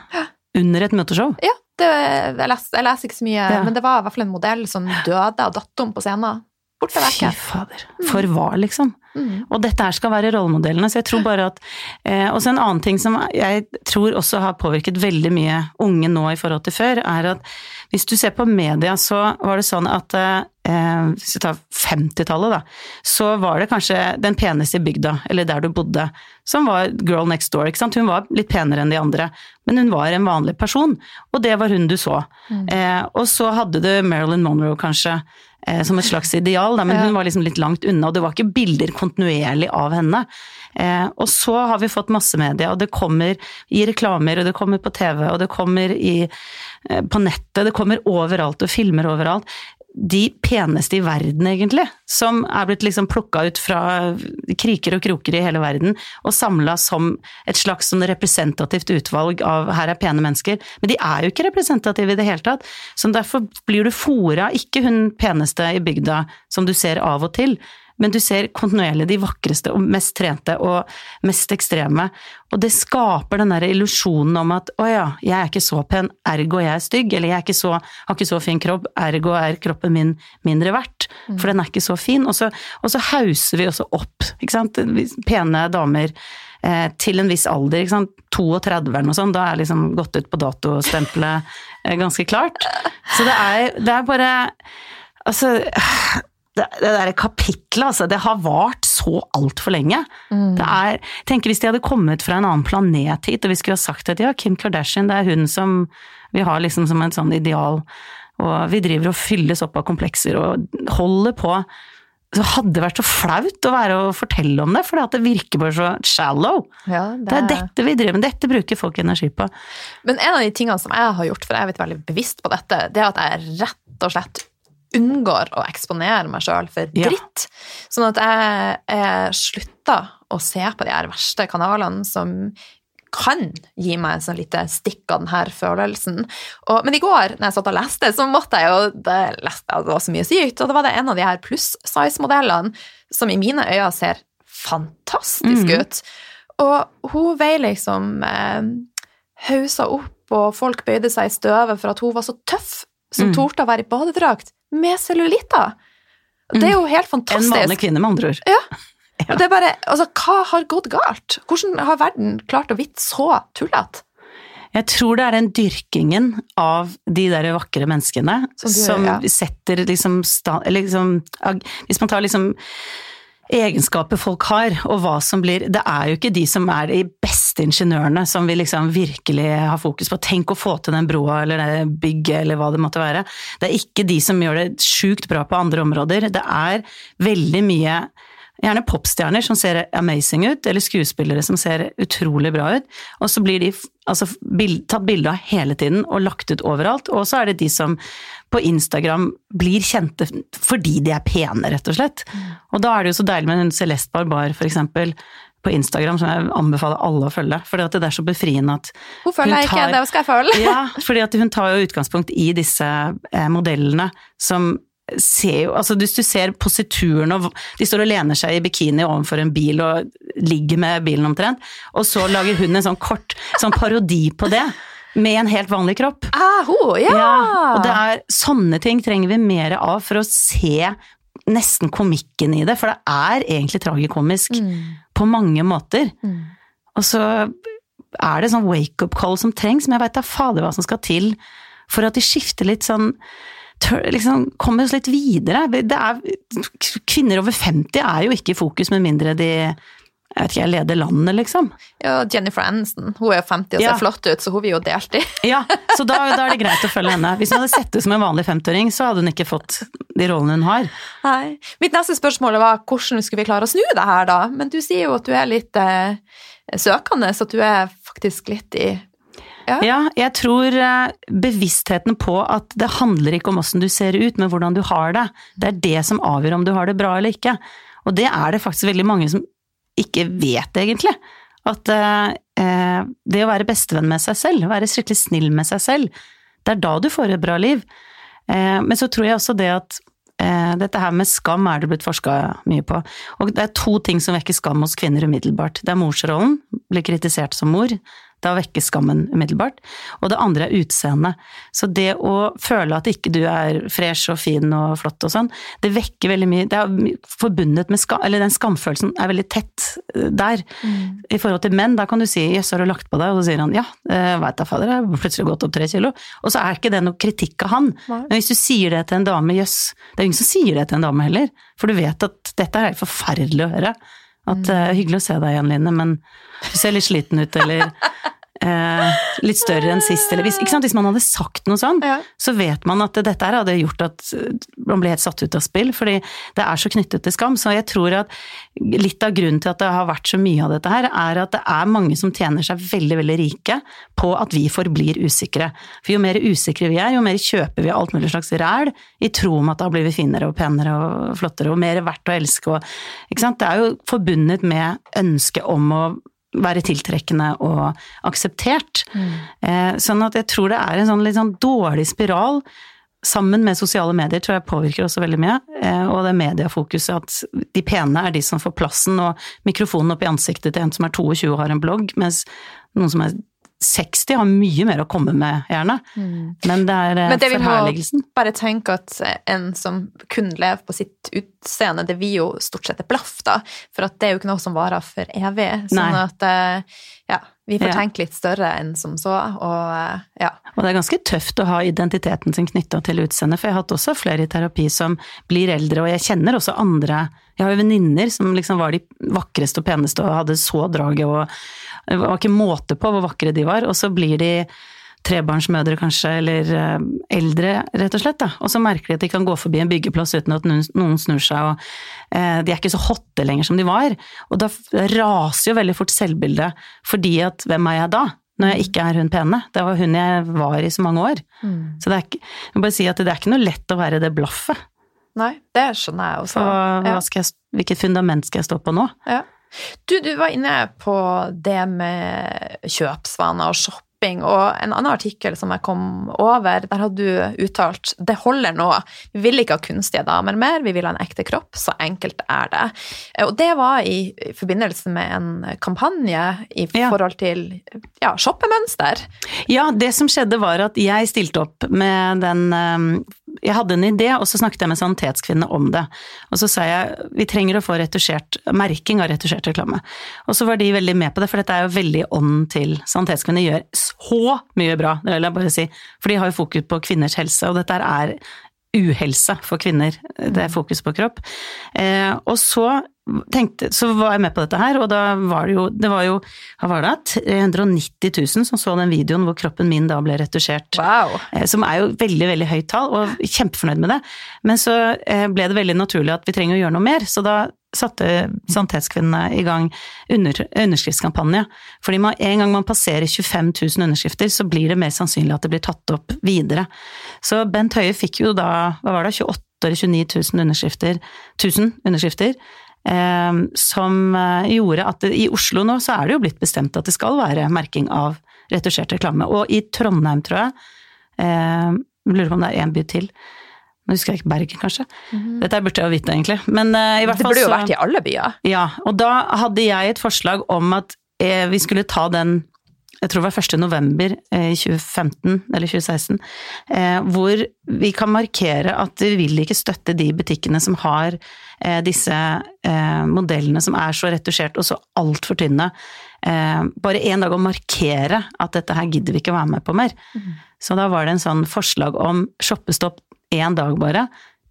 Under et motorshow. Ja. Det, jeg, leser, jeg, leser, ikke så mye, men det var i hvert fall en modell som døde og datt om på scenen. Borte vekk. Fy fader. For hva, liksom? Mm. Og dette her skal være rollemodellene, så jeg tror bare at eh, Også en annen ting som jeg tror også har påvirket veldig mye unge nå i forhold til før, er at hvis du ser på media, så var det sånn at eh, eh, hvis vi tar 50-tallet, da, så var det kanskje den peneste i bygda, eller der du bodde, som var girl next door. ikke sant? Hun var litt penere enn de andre, men hun var en vanlig person, og det var hun du så. Mm. Eh, og så hadde du Marilyn Monroe, kanskje, som et slags ideal, da, men hun var liksom litt langt unna, og det var ikke bilder kontinuerlig av henne. Eh, og så har vi fått massemedia, og det kommer i reklamer, og det kommer på TV, og det kommer i, eh, på nettet, det kommer overalt, og filmer overalt de peneste i verden, egentlig, som er blitt liksom plukka ut fra kriker og kroker i hele verden, og samla som et slags sånn representativt utvalg av her er pene mennesker. Men de er jo ikke representative i det hele tatt, så derfor blir du fora, ikke hun peneste i bygda som du ser av og til, men du ser kontinuerlig de vakreste og mest trente og mest ekstreme. Og det skaper den der illusjonen om at å ja, jeg er ikke så pen, ergo jeg er stygg, eller jeg så, har ikke så fin kropp, ergo er kroppen min mindre verdt, for den er ikke så fin. Og så, og så hauser vi også opp, ikke sant, pene damer. Eh, til en viss alder, ikke sant? 32 eller noe sånt, da er liksom gått ut på datostempelet eh, ganske klart. Så det er, det er bare Altså det, det der kapitlet, altså, det har vart så altfor lenge. Mm. Det er, tenker Hvis de hadde kommet fra en annen planet hit, og vi skulle ha sagt at ja, Kim Kardashian, det er hun som vi har liksom som et sånn ideal, og vi driver og fylles opp av komplekser og holder på så hadde det vært så flaut å være og fortelle om det, for det virker bare så shallow. Ja, det... det... er dette vi driver med, dette bruker folk energi på. Men en av de tingene som jeg har gjort, for jeg er veldig bevisst på dette, det er at jeg rett og slett unngår å eksponere meg sjøl for dritt. Ja. Sånn at jeg, jeg slutter å se på de her verste kanalene som kan gi meg et sånn lite stikk av denne følelsen. Og, men i går, når jeg satt og leste, så måtte jeg jo det, leste, det var så mye sykt, og da var det en av de her pluss-size-modellene som i mine øyne ser fantastisk mm. ut. Og hun veier liksom eh, hausa opp, og folk bøyde seg i støvet for at hun var så tøff som mm. torde å være i badedrakt med cellulitter. Det er jo helt fantastisk. En vanlig kvinne, med andre ord. Ja. ja. Og det er bare, altså, Hva har gått galt? Hvordan har verden klart å bli så tullete? Jeg tror det er den dyrkingen av de der vakre menneskene som, du, som ja. setter liksom, liksom Hvis man tar liksom egenskaper folk har, og hva som blir Det er jo ikke de som er de beste ingeniørene som vi liksom virkelig har fokus på. Tenk å få til den broa eller det bygget eller hva det måtte være. Det er ikke de som gjør det sjukt bra på andre områder. Det er veldig mye Gjerne popstjerner som ser amazing ut, eller skuespillere som ser utrolig bra ut. Og så blir de altså, bild, tatt bilde av hele tiden og lagt ut overalt. Og så er det de som på Instagram blir kjente fordi de er pene, rett og slett. Mm. Og da er det jo så deilig med en Celeste Barbar, for eksempel, på Instagram, som jeg anbefaler alle å følge. fordi at det er så befriende at Hun følger ikke, det skal jeg følge. ja, fordi at hun tar jo utgangspunkt i disse eh, modellene som ser jo Altså hvis du ser posituren og De står og lener seg i bikini overfor en bil og ligger med bilen omtrent, og så lager hun en sånn kort sånn parodi på det. Med en helt vanlig kropp. Ah, oh, ja. ja! Og det er sånne ting trenger vi mer av for å se nesten komikken i det, for det er egentlig tragikomisk mm. på mange måter. Mm. Og så er det sånn wake-up call som trengs, men jeg veit da fader hva som skal til for at de skifter litt sånn liksom, kommer oss litt videre. Er, kvinner over 50 er jo ikke i fokus med mindre de jeg vet ikke, jeg leder landet, liksom. Ja, Jennifer Aniston. Hun er jo 50 og ser ja. flott ut, så hun vil jo deltid. ja, så da, da, er det greit å følge henne. Hvis hun hadde sett ut som en vanlig 50-åring, så hadde hun ikke fått de rollene hun har. Nei. Mitt neste spørsmål var hvordan skulle vi klare å snu det her, da? Men du sier jo at du er litt eh, søkende, så at du er faktisk litt i ja. ja, jeg tror eh, bevisstheten på at det handler ikke om åssen du ser ut, men hvordan du har det. Det er det som avgjør om du har det bra eller ikke. Og det er det faktisk veldig mange som ikke vet, egentlig. At eh, eh det å være bestevenn med seg selv, være skikkelig snill med seg selv, det er da du får et bra liv. Eh, men så tror jeg også det at eh, dette her med skam er det blitt forska mye på. Og det er to ting som vekker skam hos kvinner umiddelbart. Det er morsrollen, blir kritisert som mor. Da vekker skammen umiddelbart. Og det andre er utseendet. Så det å føle at ikke du er fresh og fin og flott og sånn, det vekker veldig mye Det er forbundet med skam, eller den skamfølelsen er veldig tett eh, der. Mm. I forhold til menn, da kan du si 'jøss, har du lagt på deg?' og så sier han 'ja, eh, veit da fader, jeg har plutselig gått opp tre kilo'. Og så er ikke det noe kritikk av han. Nei. Men hvis du sier det til en dame, jøss Det er ingen som sier det til en dame heller, for du vet at dette er helt forferdelig å høre. At mm. uh, Hyggelig å se deg igjen, Line, men du ser litt sliten ut, eller eh, litt større enn sist, eller hvis, hvis man hadde sagt noe sånn, Ja. så vet man at dette her hadde gjort at man ble helt satt ut av spill, fordi det er så knyttet til skam. Så jeg tror at litt av grunnen til at det har vært så mye av dette her, er at det er mange som tjener seg veldig, veldig rike på at vi forblir usikre. For jo mer usikre vi er, jo mer kjøper vi alt mulig slags ræl i tro om at da blir vi finere og penere og flottere og mer verdt å elske og Ikke sant. Det er jo forbundet med ønsket om å være tiltrekkende og akseptert. Eh, sånn at jeg tror det er en sånn litt sånn dårlig spiral. Sammen med sosiale medier tror jeg påvirker også veldig mye. Eh, og det mediefokuset at de pene er de som får plassen og mikrofonen opp i ansiktet til en som er 22 og har en blogg, mens noen som er 60 har mye mer å komme med, gjerne. Men det er eh, Men det vil forherligelsen. Bare tenk at en som kun lever på sitt utseende, det vil jo stort sett et blaff, da. For at det er jo ikke noe som varer for evig. Sånn Nei. at eh, ja, vi får Ja. tenke litt større enn som så, og eh, ja. Og det er ganske tøft å ha identiteten sin knytta til utseendet, for jeg har hatt også flere i terapi som blir eldre, og jeg kjenner også andre Jeg har jo venninner som liksom var de vakreste og peneste og hadde så draget og Det var ikke måte på hvor vakre de var, og så blir de trebarnsmødre kanskje, eller eh, eldre, rett og slett. Da. Og så merker de at de kan gå forbi en byggeplass uten at noen, snur seg, og eh, de er ikke så hotte lenger som de var. Og da raser jo veldig fort selvbildet, fordi at hvem er jeg da? Når jeg ikke er hun pene. Det var hun jeg var i så mange år. Så det er ikke, jeg må bare si at det er ikke noe lett å være det blaffet. Nei, det skjønner jeg også. Og, ja. jeg, hvilket fundament skal jeg stå på nå? Ja. Du, du var inne på det med kjøpsvaner og shopping, og en annen artikkel som jeg kom over, der hadde du uttalt det holder nå, vi vil ikke ha kunstige damer mer, vi vil ha en ekte kropp, så enkelt er det. Og det var i forbindelse med en kampanje i forhold til ja, shoppemønster. Ja, det som skjedde var at jeg stilte opp med den eh, Jeg hadde en idé, og så snakket jeg med Sanitetskvinnene om det. Og så sa jeg vi trenger å få retusjert, merking av retusjert reklame. Og så var de veldig med på det, for dette er jo veldig ånden til Sanitetskvinnene gjør så mye bra, det vil jeg bare si. For de har jo fokus på kvinners helse, og dette er uhelse for kvinner. Det er fokus på kropp. Eh, og så tenkte, så var jeg med på dette her, og da var det jo, det var jo, hva var det, 390 000 som så den videoen hvor kroppen min da ble retusjert. Wow. Eh, Som er jo veldig, veldig høyt tall, og kjempefornøyd med det. Men så eh, ble det veldig naturlig at vi trenger å gjøre noe mer, så da satte Sanitetskvinnene i gang under, underskriftskampanje. Fordi man, en gang man passerer 25 000 underskrifter, så blir det mer sannsynlig at det blir tatt opp videre. Så Bent Høie fikk jo da, hva var det, 28 eller 29 000 underskrifter, 1000 underskrifter eh, som eh, gjorde at det, i Oslo nå så er det jo blitt bestemt at det skal være merking av retusjert reklame. Og i Trondheim, tror jeg, eh, lurer på om det er én by til. Nå husker jeg ikke Bergen, kanskje. Dette burde jeg jo vite, egentlig. Men uh, i hvert Det burde jo vært i alle byer. Ja, og da hadde jeg et forslag om at eh, vi skulle ta den jeg tror det var 1. november eh, i 2015 eller 2016, eh, hvor vi kan markere at vi vil ikke støtte de butikkene som har disse modellene som er så retusjert og så altfor tynne. Bare én dag å markere at dette her gidder vi ikke være med på mer. Så da var det en sånn forslag om shoppestopp én dag bare,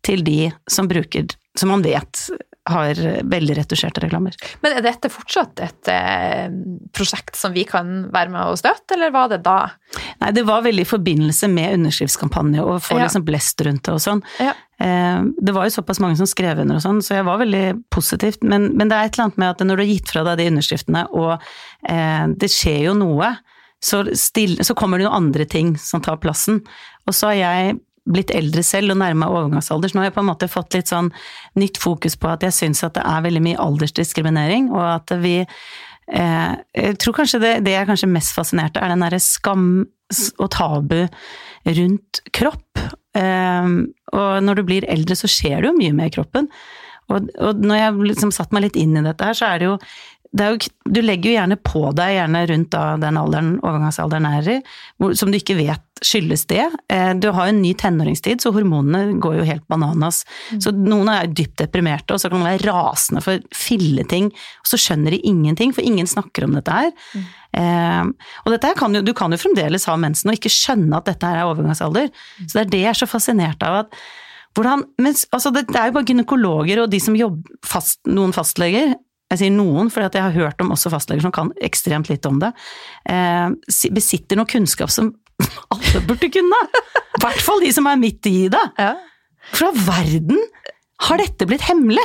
til de som bruker, som man vet har veldig retusjerte reklamer. Men er dette fortsatt et eh, prosjekt som vi kan være med og støtte, eller var det da? Nei, det var veldig i forbindelse med underskriftskampanje og få Ja. liksom blest rundt det og sånn. Ja. Eh, Det var jo såpass mange som skrev under og sånn, så jeg var veldig positivt. Men, men det er et eller annet med at når du har gitt fra deg de underskriftene, og eh, det skjer jo noe, så, still, så kommer det noen andre ting som tar plassen. Og så har jeg blitt eldre selv og nærma overgangsalder, så nå har jeg på en måte fått litt sånn nytt fokus på at jeg syns at det er veldig mye aldersdiskriminering, og at vi eh, Jeg tror kanskje det, det jeg er kanskje mest fascinert av, er den derre skam og tabu rundt kropp. Eh, og når du blir eldre, så skjer det jo mye med kroppen. Og, og når jeg liksom satt meg litt inn i dette her, så er det jo jo, du legger jo gjerne på deg, gjerne rundt da den alderen, overgangsalderen er i, som du ikke vet skyldes det. Eh, Du har jo en ny tenåringstid, så hormonene går jo helt bananas. Så noen er dypt deprimerte, og så kan de være rasende for filleting, og så skjønner de ingenting, for ingen snakker om dette her. Eh, og dette her kan jo, du kan jo fremdeles ha mensen og ikke skjønne at dette her er overgangsalder. Så det er det jeg er så fascinert av at hvordan, mens, altså det, det er jo bare gynekologer og de som jobber fast, noen fastleger, jeg sier noen, for jeg har hørt om også fastleger som kan ekstremt litt om det, eh, besitter noe kunnskap som alle burde kunne. I hvert fall de som er midt i det. Ja. Fra verden har dette blitt hemmelig?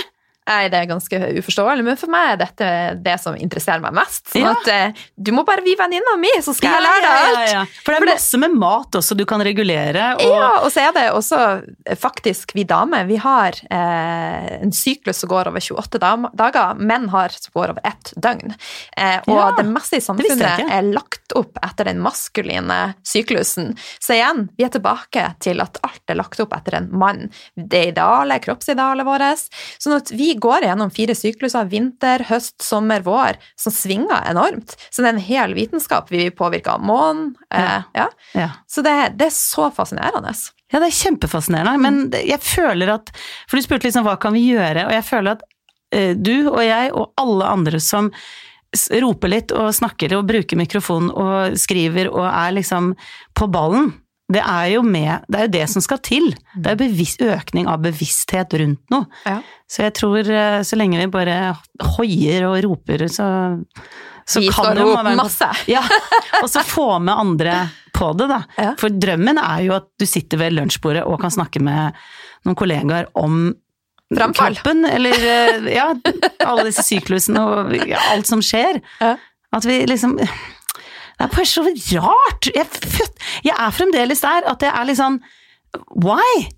Nei, det er ganske uforståelig, men for meg er dette det som interesserer meg mest. Sånn Ja. at eh, du må bare bli venninna mi, så skal jeg lære deg alt. ja, ja. For det For er det- masse med mat også du kan regulere. Og, Ja, og så er det også eh, faktisk vi damer, vi har eh, en syklus som går over 28 dager, menn har som går over ett døgn. Eh, og det meste i samfunnet er lagt opp etter den maskuline syklusen. Så igjen, vi er tilbake til at alt er lagt opp etter en mann. Det ideale, kroppsidealet vårt. Sånn at vi går gjennom fire sykluser, vinter, høst, sommer, vår, som svinger enormt. Så det er en hel vitenskap. Vi blir påvirka av månen. Eh, ja. ja. Så det, det er så fascinerende. Ja, det er kjempefascinerende, men jeg føler at For du spurte liksom hva kan vi gjøre, og jeg føler at eh, du og jeg og alle andre som roper litt og snakker og bruker mikrofon og skriver og er liksom på ballen, det er jo med Det er jo det som skal til. Det er bevisst, økning av bevissthet rundt noe. Ja. Så jeg tror eh, så lenge vi bare hoier og roper, så, så Vi kan det rope være- masse. Ja, og så få med andre på det, da. Ja. For drømmen er jo at du sitter ved lunsjbordet og kan snakke med noen kollegaer om Framfall. kroppen, eller eh, ja, alle disse syklusene og ja, alt som skjer. Ja. At vi liksom Det er bare så rart! Jeg, jeg er fremdeles der at jeg er litt sånn Why?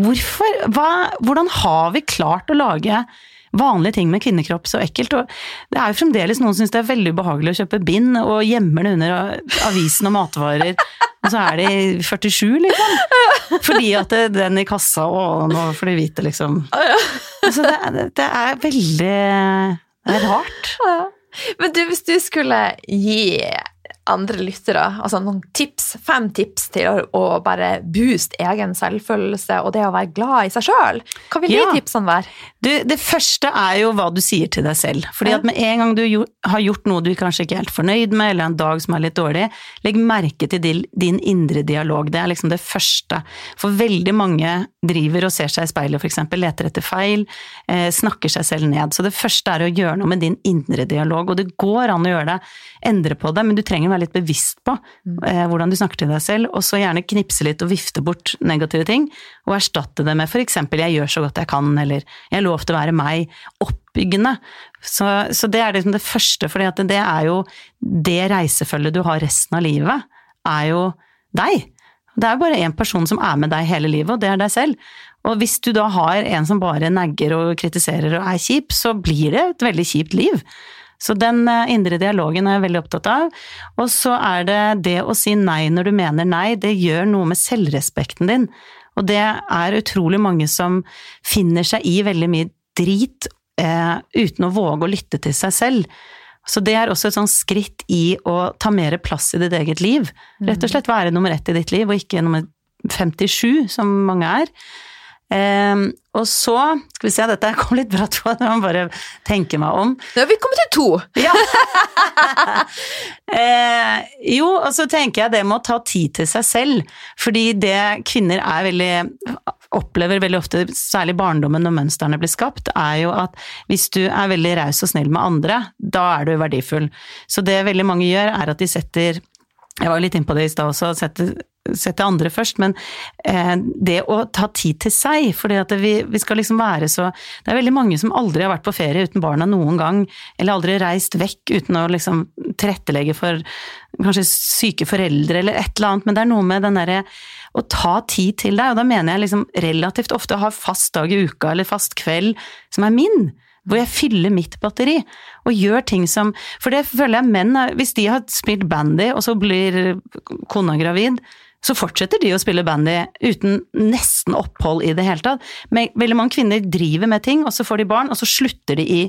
Hvorfor? Hva, hvordan har vi klart å lage vanlige ting med kvinnekropp så ekkelt? Og det er jo fremdeles noen som syns det er veldig ubehagelig å kjøpe bind og gjemmer det under avisen og matvarer. Og så er de 47, liksom. Fordi at det, den i kassa, å, nå får de vite, liksom. Altså, det, det er veldig det er rart. Men du, hvis du skulle gi andre lyttere altså noen tips, fem tips til å, bare booste egen selvfølelse og det å være glad i seg sjøl, hva vil Ja. de tipsene være? Du, det første er jo hva du sier til deg selv. Fordi at med en gang du har gjort noe du kanskje ikke er helt fornøyd med, eller en dag som er litt dårlig, legg merke til din, indre dialog. Det er liksom det første. For veldig mange driver og ser seg i speilet, eksempel, leter etter feil, eh, snakker seg selv ned. Så det første er å gjøre noe med din indre dialog, og det går an å gjøre det, endre på det, men du trenger å være litt bevisst på eh, hvordan du snakker til deg selv, og så gjerne knipse litt og vifte bort negative ting, og erstatte det med eksempel 'jeg gjør så godt jeg kan', eller 'jeg lovte å være meg', oppbyggende. Så, så det er liksom det første, for det er jo det reisefølget du har resten av livet, er jo deg. Det er jo bare én person som er med deg hele livet, og det er deg selv. Og hvis du da har en som bare negger og kritiserer og er kjip, så blir det et veldig kjipt liv. Så den eh, indre dialogen er jeg veldig opptatt av. Og så er det det å si nei når du mener nei, det gjør noe med selvrespekten din. Og det er utrolig mange som finner seg i veldig mye drit eh, uten å våge å lytte til seg selv. Så det er også et sånn skritt i å ta mer plass i ditt eget liv. Rett og slett være nummer ett i ditt liv, og ikke nummer 57, som mange er. Ehm, og så, skal vi se, dette kom litt brått på, jeg må bare tenke meg om. Nå har vi kommet til to. Ja. uh, jo, og så tenker jeg det med å ta tid til seg selv, fordi det kvinner er veldig opplever veldig ofte, særlig barndommen når mønstrene blir skapt, er jo at hvis du er veldig raus og snill med andre, da er du verdifull. Så det veldig mange gjør, er at de setter Jeg var litt innpå det i stad også, setter, setter andre først, men eh, det å ta tid til seg, fordi at vi, vi skal liksom være så Det er veldig mange som aldri har vært på ferie uten barna noen gang, eller aldri reist vekk uten å liksom tilrettelegge for kanskje syke foreldre eller et eller annet, men det er noe med den derre å ta tid til deg, og da mener jeg liksom relativt ofte å ha fast dag i uka eller fast kveld som er min. Hvor jeg fyller mitt batteri, og gjør ting som For det føler jeg menn Hvis de har spilt bandy, og så blir kona gravid, så fortsetter de å spille bandy uten nesten opphold i det hele tatt. Men veldig mange kvinner driver med ting, og så får de barn, og så slutter de i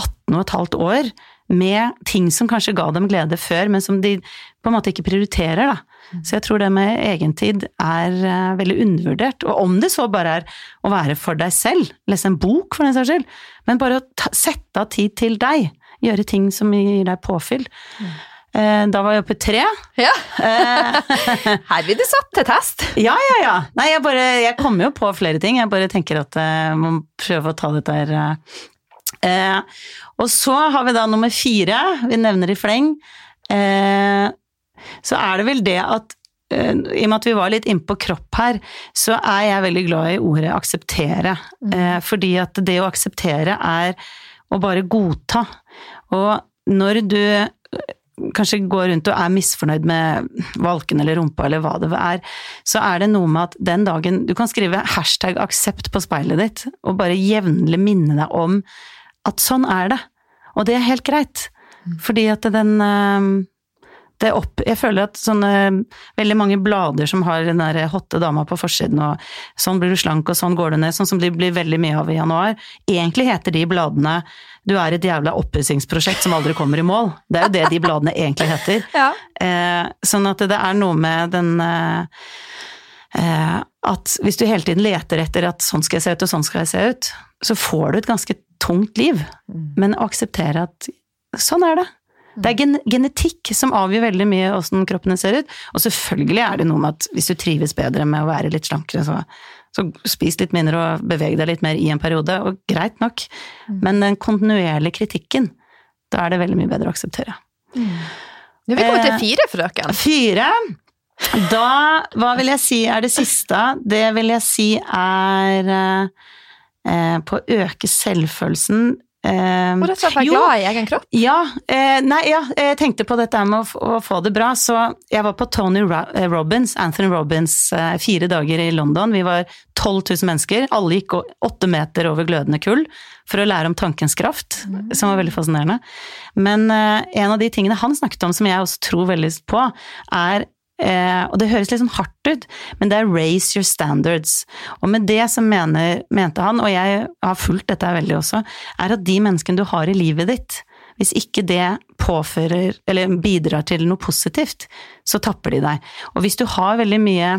18 og et halvt år med ting som kanskje ga dem glede før, men som de på en måte ikke prioriterer, da. Så jeg tror det med egentid er eh, veldig undervurdert. Og om det så bare er å være for deg selv, lese en bok for den saks skyld, men bare å ta, sette av tid til deg. Gjøre ting som gir deg påfyll. Eh, da var jeg oppe i tre. Ja. Her blir du satt til test. Ja, ja, ja. Nei, jeg bare Jeg kommer jo på flere ting. Jeg bare tenker at jeg må prøve å ta dette her eh, Eh, og så har vi da nummer fire, vi nevner i fleng. Eh, så er det vel det at eh, i og med at vi var litt innpå kropp her, så er jeg veldig glad i ordet akseptere. Eh, fordi at det å akseptere er å bare godta. Og når du eh, kanskje går rundt og er misfornøyd med valken eller rumpa eller hva det er, så er det noe med at den dagen Du kan skrive hashtag aksept på speilet ditt, og bare jevnlig minne deg om at sånn er det. Og det er helt greit. Fordi at den det opp, jeg føler at sånne veldig mange blader som har den der hotte dama på forsiden og sånn blir du slank og sånn går du ned, sånn som det blir veldig mye av i januar, egentlig heter de bladene du er et jævla oppussingsprosjekt som aldri kommer i mål. Det er jo det de bladene egentlig heter. Ja. Eh, sånn at det er noe med den eh, eh, At hvis du hele tiden leter etter at sånn skal jeg se ut og sånn skal jeg se ut, så får du et ganske tungt liv. Men å akseptere at sånn er det. Det er gen genetikk som avgjør veldig mye åssen kroppene ser ut. Og selvfølgelig er det noe med at hvis du trives bedre med å være litt slankere, så, så spis litt mindre og beveg deg litt mer i en periode, og greit nok. Men den kontinuerlige kritikken, da er det veldig mye bedre å akseptere. Nå er vi kommet til fire, frøken. Fire. Da, hva vil jeg si er det siste? Det vil jeg si er eh, på å øke selvfølelsen. Og rett og slett være glad i egen kropp. ja, eh, nei, ja, jeg tenkte på dette med å, å få det bra, så jeg var på Tony Ro eh, Robbins, Anthony Robbins, eh, fire dager i London. Vi var 12 000 mennesker, alle gikk åtte meter over glødende kull for å lære om tankens kraft, som var veldig fascinerende. Men eh, en av de tingene han snakket om, som jeg også tror veldig på, er Eh, og det høres litt sånn hardt ut, men det er raise your standards. Og med det som mener, mente han, og jeg har fulgt dette veldig også, er at de menneskene du har i livet ditt, hvis ikke det påfører, eller bidrar til noe positivt, så tapper de deg. Og hvis du har veldig mye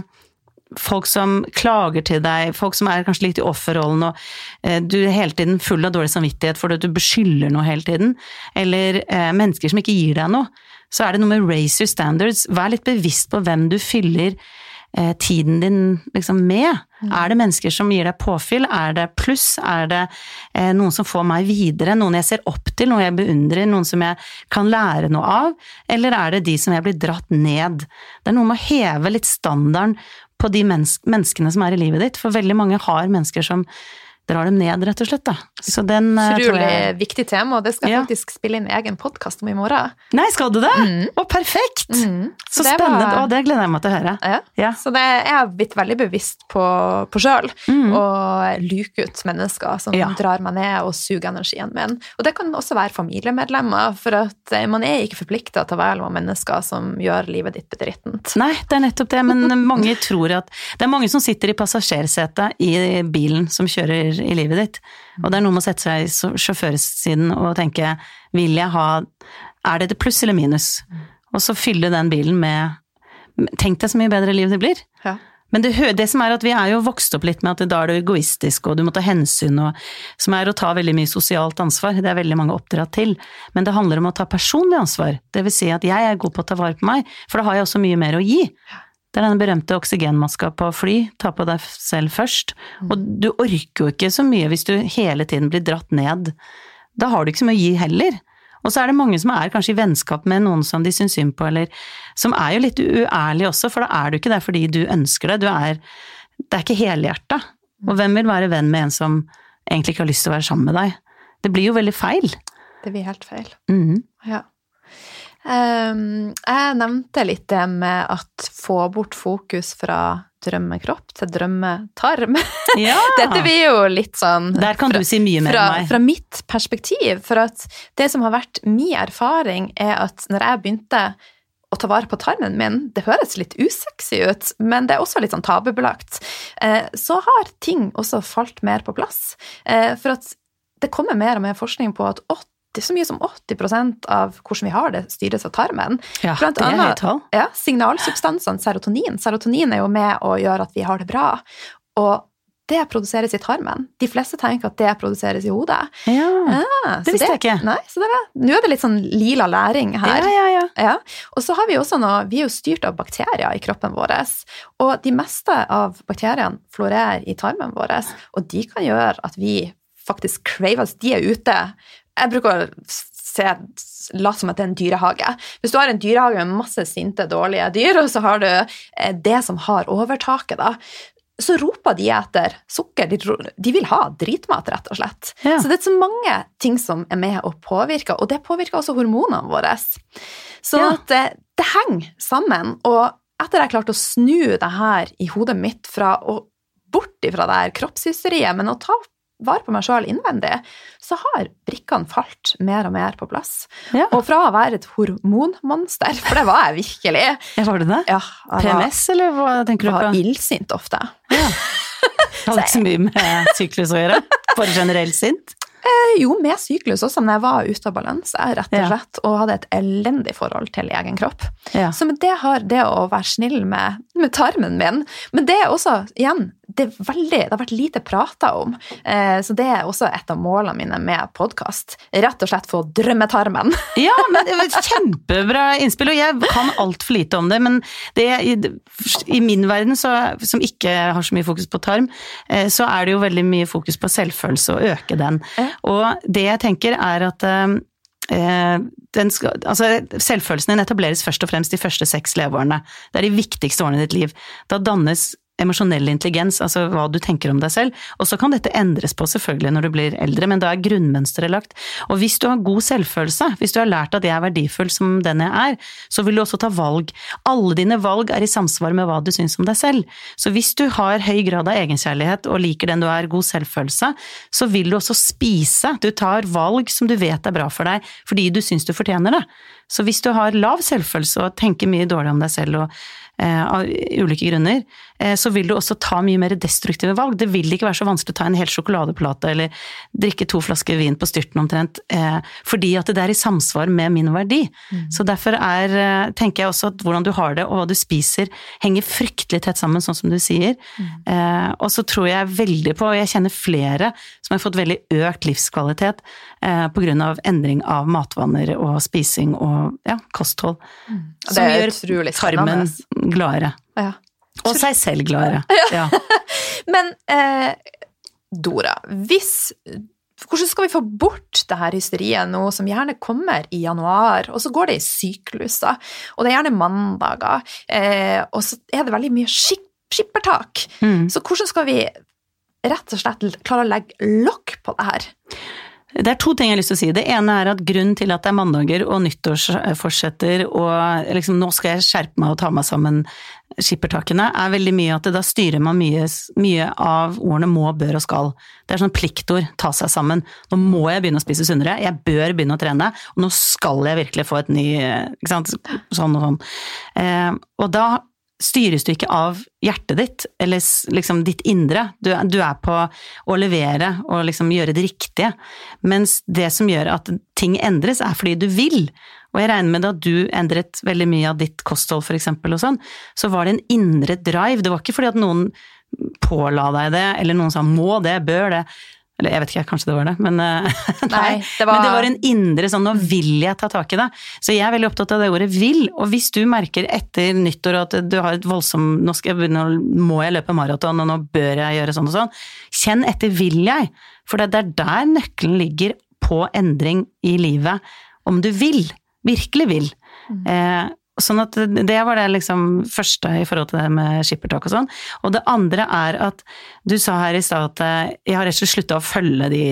folk som klager til deg, folk som er kanskje litt i offerrollen og eh, du er hele tiden full av dårlig samvittighet fordi du beskylder noe hele tiden, eller eh, mennesker som ikke gir deg noe, så er det noe med raise your standards. Vær litt bevisst på hvem du fyller eh, tiden din liksom med. Er det mennesker som gir deg påfyll? Er det pluss? Er det eh, noen som får meg videre? Noen jeg ser opp til? Noen jeg beundrer? Noen som jeg kan lære noe av? Eller er det de som jeg blir dratt ned? Det er noe med å heve litt standarden på de mennes menneskene som er i livet ditt, for veldig mange har mennesker som drar dem ned, rett og slett. Da. Så den eh, Utrolig jeg viktig tema, og det skal jeg Ja. faktisk spille inn egen podkast om i morgen. Nei, skal du det? Mm. Å, perfekt! Mm. Så var- spennende. Å, det gleder jeg meg til å høre. Ja. Ja. Så det er jeg blitt veldig bevisst på, på sjøl, Mm. å luke ut mennesker som Ja. drar meg ned og suger energien min. Og det kan også være familiemedlemmer, for at eh, man er ikke forplikta til å være med mennesker som gjør livet ditt bedrittent. Nei, det er nettopp det, men mange tror at Det er mange som sitter i passasjersetet i bilen som kjører i livet ditt, og det er noe med å sette seg i sjåførsiden og tenke Vil jeg ha Er det et pluss eller minus? Og så fylle den bilen med Tenk deg så mye bedre liv det blir. Ja. Men det, det som er at vi er jo vokst opp litt med at da er du egoistisk, og du må ta hensyn, og, som er å ta veldig mye sosialt ansvar. Det er veldig mange oppdratt til. Men det handler om å ta personlig ansvar. Det vil si at jeg er god på å ta vare på meg, for da har jeg også mye mer å gi. Det er den berømte oksygenmaska på fly. Ta på deg selv først. Og du orker jo ikke så mye hvis du hele tiden blir dratt ned. Da har du ikke så mye å gi heller. Og så er det mange som er kanskje i vennskap med noen som de syns synd på, eller som er jo litt uærlige også, for da er du ikke der fordi du ønsker det. Du er Det er ikke helhjerta. Og hvem vil være venn med en som egentlig ikke har lyst til å være sammen med deg? Det blir jo veldig feil. Det blir helt feil. Mhm. Ja. Ehm, jeg nevnte litt det med at få bort fokus fra drømmekropp til drømmetarm. Ja! Dette blir jo litt sånn Der kan du si mye mer fra, enn meg. fra mitt perspektiv, for at det som har vært min erfaring, er at når jeg begynte å ta vare på tarmen min, det høres litt usexy ut, men det er også litt sånn tabubelagt, eh, så har ting også falt mer på plass. Eh, For at det kommer mer og mer forskning på at 80, så mye som 80% av hvordan vi har det, styres av tarmen. Ja, Blant det er annet- høyt tall. Ja, signalsubstansene serotonin. Serotonin er jo med å gjøre at vi har det bra. Og det produseres i tarmen. De fleste tenker at det produseres i hodet. Ja, ja det visste visste jeg ikke. Nei, så det er, nå er det litt sånn lila læring her. ja. ja. Ja. Og så har vi også noe, vi er jo styrt av bakterier i kroppen vår, og de meste av bakteriene florerer i tarmen vår, og de kan gjøre at vi faktisk craves. de er ute Jeg bruker å se, late som at det er en dyrehage. Hvis du har en dyrehage med masse sinte, dårlige dyr, og så har du eh, det som har overtaket, da, så roper de etter sukker. De, de vil ha dritmat, rett og slett. Ja. Så det er så mange ting som er med og påvirker, og det påvirker også hormonene våre. Så Ja. det, det henger sammen. Og etter jeg klarte å snu det her i hodet mitt fra å bort ifra det her kroppshysteriet, men å ta vare på meg sjøl innvendig, så har brikkene falt mer og mer på plass. Ja. Og fra å være et hormonmonster, for det var jeg virkelig Ja, var det det? ja, jeg var, PMS, eller hva tenker du på? var på? illsint ofte. Ja. Hadde ikke så mye med syklus å gjøre? Bare generelt sint? Eh, Jo, med syklus også, men jeg var ute av balanse, rett og slett, og hadde et elendig forhold til egen kropp. Ja. Så med det har det å være snill med, med tarmen min, men det er også, igjen, det, er veldig, det har vært lite prata om, eh, så det er også et av målene mine med podkast. Rett og slett få drømmetarmen. Ja, men det var kjempebra innspill, og jeg kan altfor lite om det. Men det, i, i min verden, så, som ikke har så mye fokus på tarm, eh, så er det jo veldig mye fokus på selvfølelse og øke den. Ja. Og det jeg tenker er at eh, den skal, altså Selvfølelsen din etableres først og fremst de første seks leveårene. Det er de viktigste årene i ditt liv. Da dannes emosjonell intelligens, altså hva du tenker om deg selv. Og så kan dette endres på selvfølgelig når du blir eldre, men da er grunnmønsteret lagt. Og hvis du har god selvfølelse, hvis du har lært at jeg er verdifull som den jeg er, så vil du også ta valg. Alle dine valg er i samsvar med hva du syns om deg selv. Så hvis du har høy grad av egenkjærlighet og liker den du er, god selvfølelse, så vil du også spise. Du tar valg som du vet er bra for deg, fordi du syns du fortjener det. Så hvis du har lav selvfølelse og tenker mye dårlig om deg selv og av ulike grunner, eh, så vil du også ta mye mer destruktive valg. Det vil ikke være så vanskelig å ta en hel sjokoladeplate eller drikke to flasker vin på styrten omtrent, eh, fordi at det er i samsvar med min verdi. Så derfor er, eh, tenker jeg også at hvordan du har det og hva du spiser henger fryktelig tett sammen, sånn som du sier. Eh, og så tror jeg veldig på, og jeg kjenner flere som har fått veldig økt livskvalitet eh, av endring av matvaner og spising og ja, kosthold. Det Som gjør tarmen. Gladere. Ja. Og seg selv gladere. Ja. Men eh, Dora, hvis hvordan skal vi få bort det her hysteriet nå, som gjerne kommer i januar, og så går det i sykluser, og det er gjerne mandager, eh, og så er det veldig mye skip skippertak. Mm. Så hvordan skal vi rett og slett klare å legge lokk på det her? Det er to ting jeg har lyst til å si. Det ene er at grunnen til at det er mandager og nyttårsforsetter og liksom nå skal jeg skjerpe meg og ta meg sammen skippertakene, er veldig mye at det, da styrer man mye, mye av ordene må, bør og skal. Det er sånn pliktord, ta seg sammen. Nå må jeg begynne å spise sunnere, jeg bør begynne å trene, og nå skal jeg virkelig få et ny ikke sant, sånn og sånn. Eh, og da styres du ikke av hjertet ditt, eller liksom ditt indre. Du, du er på å levere og liksom gjøre det riktige. Mens det som gjør at ting endres, er fordi du vil. Og jeg regner med at du endret veldig mye av ditt kosthold, for eksempel, og sånn. Så var det en indre drive. Det var ikke fordi at noen påla deg det, eller noen sa må det, bør det. Eller jeg vet ikke, kanskje det var det, men eh, Nei, det var- Men det var en indre sånn nå vil jeg ta tak i det. Så jeg er veldig opptatt av det ordet vil. Og hvis du merker etter nyttår at du har et voldsomt Nå skal jeg begynne, må jeg løpe maraton, og nå bør jeg gjøre sånn og sånn. Kjenn etter vil jeg. For det er der nøkkelen ligger på endring i livet. Om du vil. Virkelig vil. Eh, Sånn at det var det liksom første i forhold til det med skippertak og sånn. Og det andre er at du sa her i stad at eh, jeg har rett og slett slutta å følge de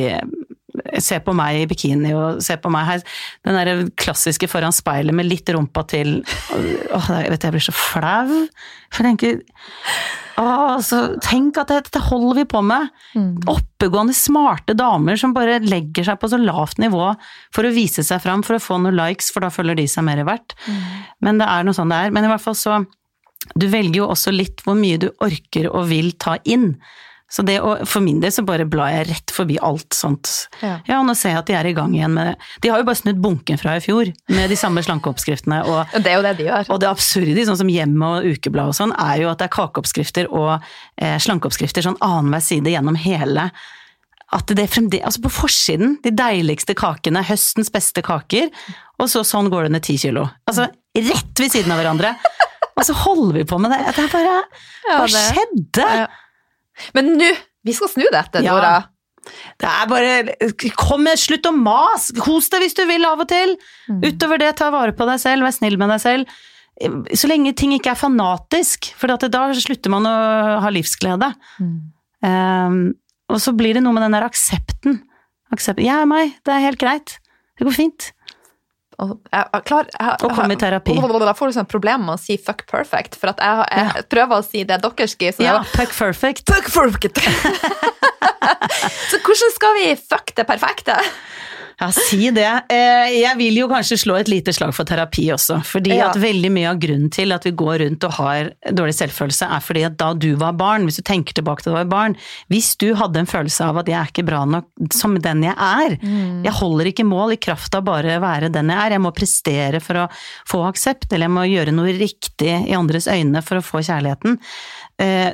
Se på meg i bikini og se på meg her. Den der klassiske foran speilet med litt rumpa til Åh, jeg vet jeg blir så flau. For jeg tenker Åh, så tenk at dette holder vi på med. Oppegående, smarte damer som bare legger seg på så lavt nivå for å vise seg fram, for å få noen likes, for da føler de seg mer verdt. Men det er noe sånn det er. Men i hvert fall så Du velger jo også litt hvor mye du orker og vil ta inn. Så det å, for min del så bare blar jeg rett forbi alt sånt. Ja. Ja, og nå ser jeg at de er i gang igjen med De har jo bare snudd bunken fra i fjor med de samme slankeoppskriftene. og Det er jo det de gjør. og det absurde sånn som Hjem og Ukeblad og sånn, er jo at det er kakeoppskrifter og eh, slankeoppskrifter sånn annenhver side gjennom hele. At det fremdeles, altså På forsiden, de deiligste kakene, høstens beste kaker, og så sånn går det ned ti kilo. Altså rett ved siden av hverandre. Og så holder vi på med det. Det er bare Ja, Hva det- skjedde? Ja. Men nå, vi skal snu dette, Ja. Dora. Det er bare Kom med, slutt å mase! Kos deg hvis du vil av og til! Utover det, ta vare på deg selv, vær snill med deg selv. Så lenge ting ikke er fanatisk, for da slutter man å ha livsglede. Um, og så blir det noe med den der aksepten. Aksept, jeg er meg, det er helt greit. Det går fint. Og jeg, jeg, klar, jeg, Og komme i terapi. Da får du sånn problem med å si fuck perfect, for jeg, jeg prøver å si det. Så Ja, jeg, fuck perfect. fuck perfect! så hvordan skal vi fuck det perfekte? Ja, si det. Eh, Jeg vil jo kanskje slå et lite slag for terapi også, fordi Ja. at veldig mye av grunnen til at vi går rundt og har dårlig selvfølelse, er fordi at da du var barn, hvis du tenker tilbake til da du var barn, hvis du hadde en følelse av at jeg er ikke bra nok som den jeg er, jeg holder ikke mål i kraft av bare å være den jeg er, jeg må prestere for å få aksept, eller jeg må gjøre noe riktig i andres øyne for å få kjærligheten,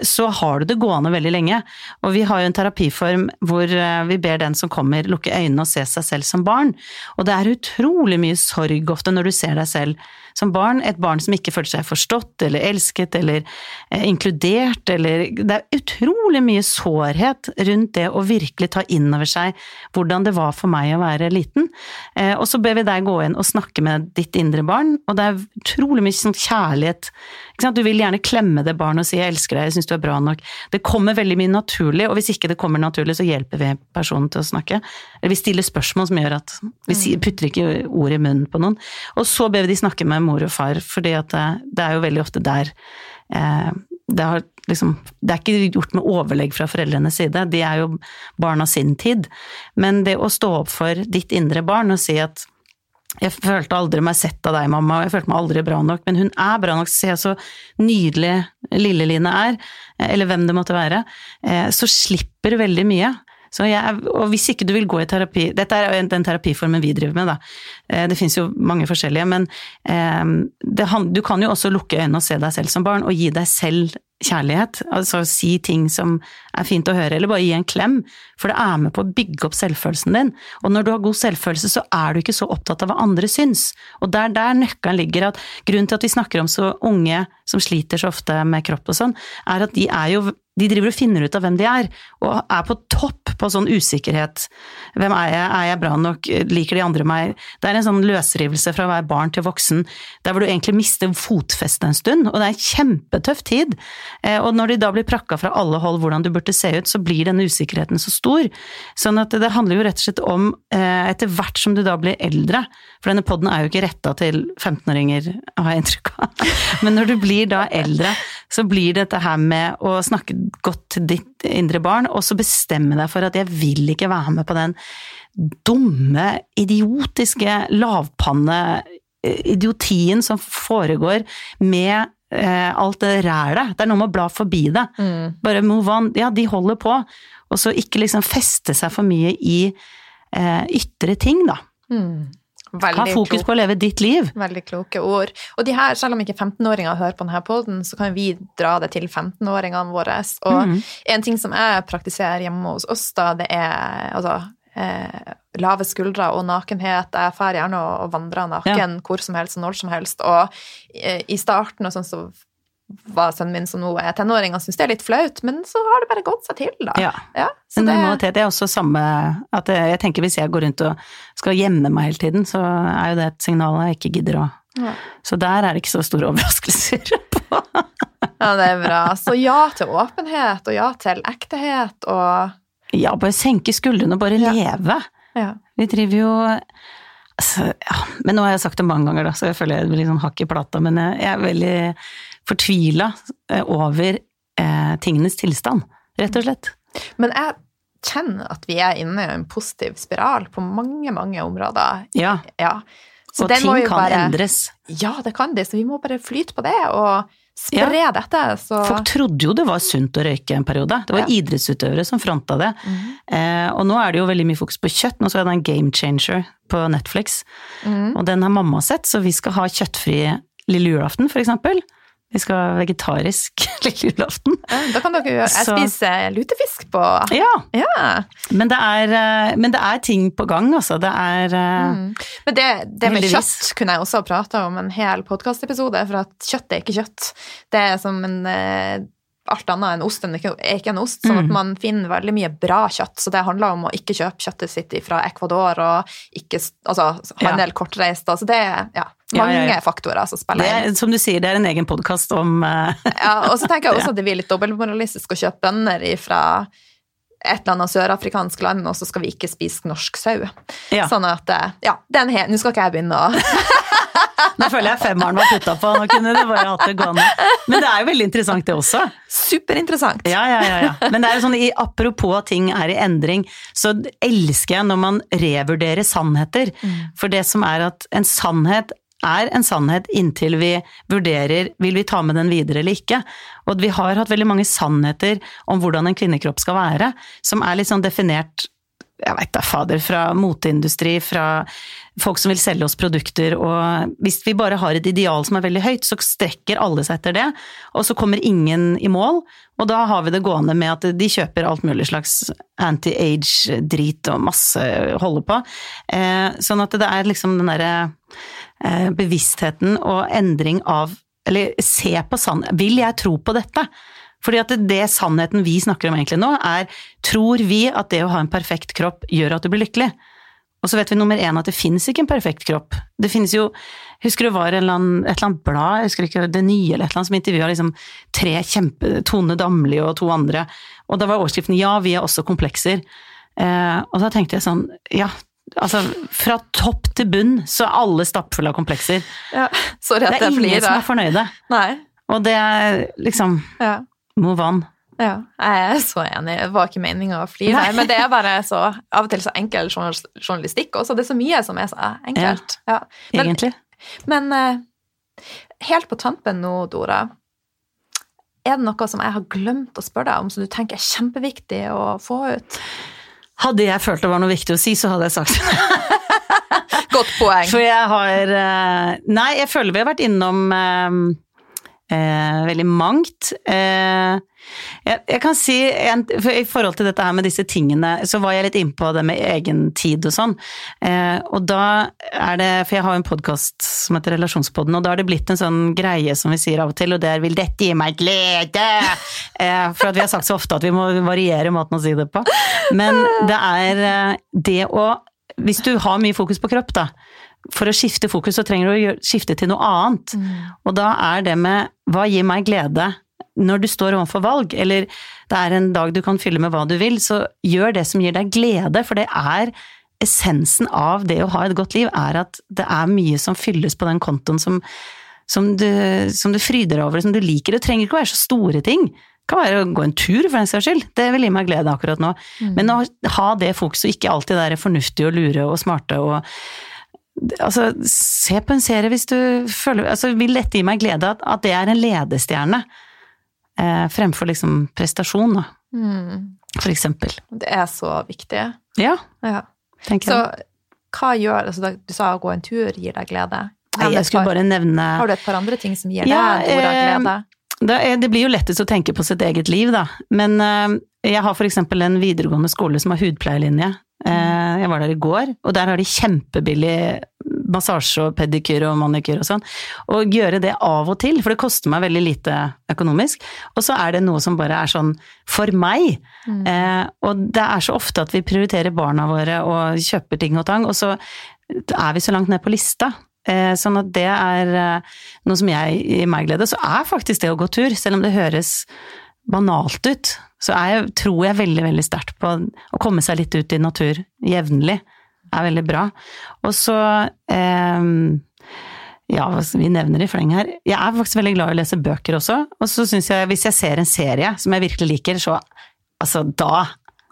så har du det gående veldig lenge. Og vi har jo en terapiform hvor eh, vi ber den som kommer lukke øynene og se seg selv som barn. Og det er utrolig mye sorg ofte når du ser deg selv som barn. Et barn som ikke føler seg forstått eller elsket eller eh, inkludert eller Det er utrolig mye sårhet rundt det å virkelig ta inn over seg hvordan det var for meg å være liten. Eh, og så ber vi deg gå inn og snakke med ditt indre barn, og det er utrolig mye sånn kjærlighet. Du vil gjerne klemme det barnet og si 'jeg elsker deg, jeg syns du er bra nok'. Det kommer veldig mye naturlig, og hvis ikke det kommer naturlig, så hjelper vi personen til å snakke. Eller vi stiller spørsmål som gjør at vi putter ikke ord i munnen på noen. Og så ber vi de snakke med mor og far, fordi det, det er jo veldig ofte der eh, det, har liksom, det er ikke gjort med overlegg fra foreldrenes side, de er jo barna sin tid. Men det å stå opp for ditt indre barn og si at jeg følte aldri meg sett av deg, mamma, og jeg følte meg aldri bra nok, men hun er bra nok, se så nydelig Lille-Line er, eller hvem det måtte være, eh, så slipper veldig mye. Jeg, og hvis ikke du vil gå i terapi Dette er den terapiformen vi driver med, da. Eh, Det finnes jo mange forskjellige, men eh, det, du kan jo også lukke øynene og se deg selv som barn, og gi deg selv kjærlighet. Altså si ting som er fint å høre, eller bare gi en klem. For det er med på å bygge opp selvfølelsen din. Og når du har god selvfølelse, så er du ikke så opptatt av hva andre syns. Og der, der nøkkelen ligger. at Grunnen til at vi snakker om så unge som sliter så ofte med kropp og sånn, er at de er jo de driver og finner ut av hvem de er, og er på topp på sånn usikkerhet. Hvem er jeg? Er jeg bra nok? Liker de andre meg? Det er en sånn løsrivelse fra å være barn til voksen, der hvor du egentlig mister fotfestet en stund, og det er en kjempetøff tid. Eh, Og når de da blir prakka fra alle hold hvordan du burde se ut, så blir denne usikkerheten så stor. Sånn at det handler jo rett og slett om, eh, etter hvert som du da blir eldre, for denne podden er jo ikke retta til 15-åringer, har jeg inntrykk av, men når du blir da eldre, så blir dette her med å snakke godt til ditt indre barn, og så bestemme deg for at jeg vil ikke være med på den dumme, idiotiske lavpanne-idiotien som foregår med eh, alt det rælet. Det er noe med å bla forbi det. Bare move on. Ja, de holder på. Og så ikke liksom feste seg for mye i eh, ytre ting, da. Ha Veldig fokus klok. på å leve ditt liv. Veldig kloke ord. Og de her, selv om ikke 15-åringer hører på denne poden, så kan vi dra det til 15-åringene våre. Og mm. en ting som jeg praktiserer hjemme hos oss, da, det er altså eh, lave skuldre og nakenhet. Jeg drar gjerne og, og vandrer naken hvor som helst og når som helst. Og eh, i starten og sånn så var sønnen min som nå er tenåring, han syns det er litt flaut, men så har det bare gått seg til, da. Ja. Ja, så Men det, normalitet er også samme at jeg, jeg tenker Hvis jeg går rundt og skal gjemme meg hele tiden, så er jo det et signal jeg ikke gidder å Ja. Så der er det ikke så store overraskelser på. ja, det er bra. Så ja til åpenhet, og ja til ektehet, og Ja, bare senke skuldrene og bare Ja. leve. ja. Vi driver jo altså, ja. Men nå har jeg sagt det mange ganger, da, så jeg føler jeg blir litt sånn hakk i plata. Men jeg, er veldig fortvila eh, over eh, tingenes tilstand, rett og slett. Men jeg kjenner at vi er inne i en positiv spiral på mange, mange områder. Ja. Ja. Så og ting kan bare, endres. Ja, det kan det, så vi må bare flyte på det og spre dette, så Folk trodde jo det var sunt å røyke en periode. Det var Ja. idrettsutøvere som fronta det. Mm. Eh, og nå er det jo veldig mye fokus på kjøtt. Nå skal jeg en Game Changer på Netflix. mm. Og den har mamma sett, så vi skal ha kjøttfri lille julaften, for eksempel. Vi skal ha vegetarisk lille julaften. Da kan dere Jeg spiser lutefisk på Ja, Ja. men det er, eh, men det er ting på gang, altså. Det er eh, Mm. Men det, det med kjøtt kunne jeg også ha prata om en hel podkastepisode, for at kjøtt er ikke kjøtt. Det er som en eh, alt annet enn ost enn ikke, er ikke en ost, sånn at Mm. man finner veldig mye bra kjøtt. Så det handler om å ikke kjøpe kjøttet sitt fra Ecuador og ikke altså, handle kortreist. Altså det Ja, mange ja, ja. faktorer som spiller inn. som du sier, det er en egen podkast om eh, Ja, og så tenker jeg også at det blir litt dobbeltmoralistisk å kjøpe bønner fra et eller annet sørafrikansk land, og så skal vi ikke spise norsk sau. Sånn at eh, Ja, den he nå skal ikke jeg begynne å Nå føler jeg femmeren var putta på, nå kunne du bare hatt det gående. Men det er jo veldig interessant det også. Superinteressant. Ja, ja, ja. ja. Men det er jo sånn, i, apropos at ting er i endring, så elsker jeg når man revurderer sannheter. For det som er at en sannhet er en sannhet inntil vi vurderer vil vi ta med den videre eller ikke. Og vi har hatt veldig mange sannheter om hvordan en kvinnekropp skal være, som er litt sånn definert jeg veit da fader, fra moteindustri, fra folk som vil selge oss produkter, og hvis vi bare har et ideal som er veldig høyt, så strekker alle seg etter det, og så kommer ingen i mål, og da har vi det gående med at de kjøper alt mulig slags anti-age-drit og masse holder på. Eh, sånn at det er liksom den derre eh, bevisstheten og endring av Eller se på sannheten Vil jeg tro på dette? Fordi at det, det sannheten vi snakker om egentlig nå, er tror vi at det å ha en perfekt kropp gjør at du blir lykkelig? Og så vet vi nummer én at det finnes ikke en perfekt kropp. Det finnes jo Husker du var en eller annen, et eller annet blad, jeg husker ikke Det Nye eller et eller annet, som intervjua liksom tre kjempe Tone Damli og to andre, og da var overskriften 'Ja, vi er også komplekser'. Eh, og da tenkte jeg sånn Ja, altså fra topp til bunn så er alle stappfulle av komplekser. Ja, sorry Det er ingen som er fornøyde. Nei. Og det er liksom Ja. Move on. Ja, jeg er så enig. Det var ikke meninga å flire her, men det er bare så av og til så enkel journalistikk også. Det er så mye som er så enkelt. Ja. Men, Egentlig. men eh, helt på tampen nå, Dora, er det noe som jeg har glemt å spørre deg om, som du tenker er kjempeviktig å få ut? Hadde jeg følt det var noe viktig å si, så hadde jeg sagt det. Godt poeng. For jeg har eh, Nei, jeg føler vi har vært innom eh, veldig mangt. Eh, jeg, jeg kan si, en, for I forhold til dette her med disse tingene, så var jeg litt innpå det med egen tid og sånn. Eh, og da er det For jeg har jo en podkast som heter Relasjonspodden, og da har det blitt en sånn greie som vi sier av og til, og det er 'vil dette gi meg glede'? Eh, for at vi har sagt så ofte at vi må variere måten å si det på. Men det er eh, det å Hvis du har mye fokus på kropp, da, for å skifte fokus, så trenger du å skifte til noe annet. Og da er det med hva gir meg glede når du står overfor valg, eller det er en dag du kan fylle med hva du vil, så gjør det som gir deg glede, for det er essensen av det å ha et godt liv, er at det er mye som fylles på den kontoen som, som, du, som du fryder over, som du liker. Det trenger ikke å være så store ting. Det kan være å gå en tur, for den saks skyld. Det vil gi meg glede akkurat nå. Men å ha det fokuset, og ikke alltid være fornuftig og lure og smarte og Altså, se på en serie hvis du føler altså, Vil dette gi meg glede at, at det er en ledestjerne? Eh, fremfor liksom prestasjon, da, Mm. for eksempel. Det er så viktig. Ja, Ja. tenker Så jeg. hva gjør altså, Du sa å gå en tur gir deg glede. Nei, jeg skulle par- bare nevne Har du et par andre ting som gir Ja, deg Dora eh, glede? det, er, det blir jo lettest å tenke på sitt eget liv, da. Men eh, jeg har eksempel en videregående skole som har hudpleielinje. Eh, jeg var der i går, og der har de kjempebillig massasje og pedikyr og manikyr og sånn. Og gjøre det av og til, for det koster meg veldig lite økonomisk. Og så er det noe som bare er sånn for meg. Eh, og det er så ofte at vi prioriterer barna våre og kjøper ting og tang, og så er vi så langt ned på lista. Eh, sånn at det er eh, noe som jeg gir meg glede. Så er faktisk det å gå tur, selv om det høres banalt ut, så jeg, tror jeg veldig, veldig sterkt på å komme seg litt ut i natur jevnlig. Er veldig bra. Og så eh, ja, vi nevner i fleng her. Jeg er faktisk veldig glad i å lese bøker også. Og så syns jeg, hvis jeg ser en serie som jeg virkelig liker, så altså da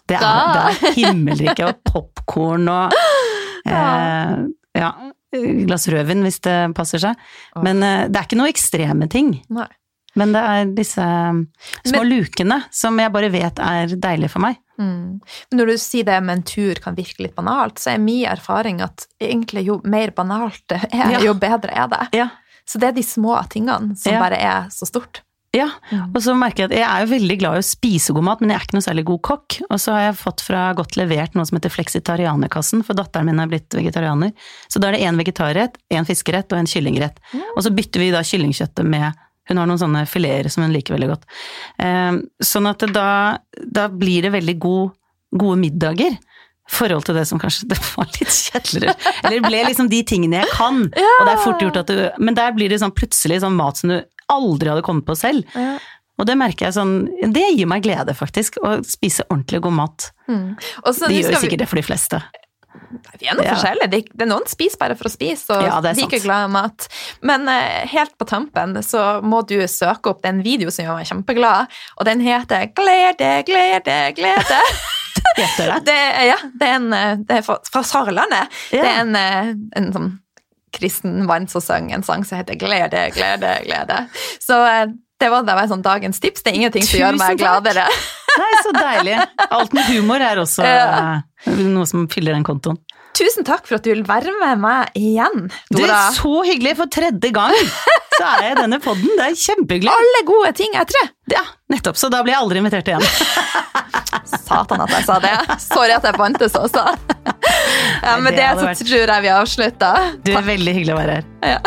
Det er, Da. det er himmelrike og popkorn og eh, Ja. Glass rødvin hvis det passer seg. Men eh, det er ikke noe ekstreme ting. Nei. Men det er disse små Men- lukene som jeg bare vet er deilige for meg. Mm. Men når du sier det med en tur kan virke litt banalt, så er min erfaring at egentlig jo mer banalt det er, Ja. jo bedre er det. Ja. Så det er de små tingene som Ja. bare er så stort. Ja, Mm. og så merker jeg at jeg er jo veldig glad i å spise god mat, men jeg er ikke noe særlig god kokk. Og så har jeg fått fra godt levert noe som heter Fleksitarianerkassen, for datteren min er blitt vegetarianer. Så da er det én vegetarrett, én fiskerett og en kyllingrett. Og så bytter vi da kyllingkjøttet med Hun har noen sånne fileter som hun liker veldig godt. Eh, sånn at da, da blir det veldig god, gode middager. forhold til det som kanskje det var litt kjedeligere. Eller det ble liksom de tingene jeg kan. Og det er fort gjort at du Men der blir det sånn plutselig sånn mat som du aldri hadde kommet på selv. Ja. Og det merker jeg sånn Det gir meg glede, faktisk. Å spise ordentlig god mat. Mm. Det gjør sikkert vi... det for de fleste. Vi, vi er noe Ja. forskjellige. Det, det er noen spiser bare for å spise, og Ja, de er ikke glad i mat. Men eh, helt på tampen så må du søke opp den video som gjør meg kjempeglad, og den heter Glede, glede, glede. Heter det? Det ja, det er, en, eh, det er fra, fra Sørlandet. Ja. Det er en, eh, en sånn kristen mann som synger en sang som heter Glede, glede, glede. Så eh, det var, det var sånn dagens tips. Det er ingenting som gjør meg gladere. takk. Nei, så deilig. Alt med humor er også Ja. eh, noe som fyller den kontoen. Tusen takk for at du vil være med meg igjen, Du, er så hyggelig! For tredje gang så er jeg i denne podden. Det er kjempehyggelig. Alle gode ting er tre. Ja, nettopp. Så da blir jeg aldri invitert igjen. Satan at jeg sa det. Sorry at jeg bantes også. Ja, med det det så vært- tror jeg vi avslutter. Du er veldig hyggelig å være her. Ja.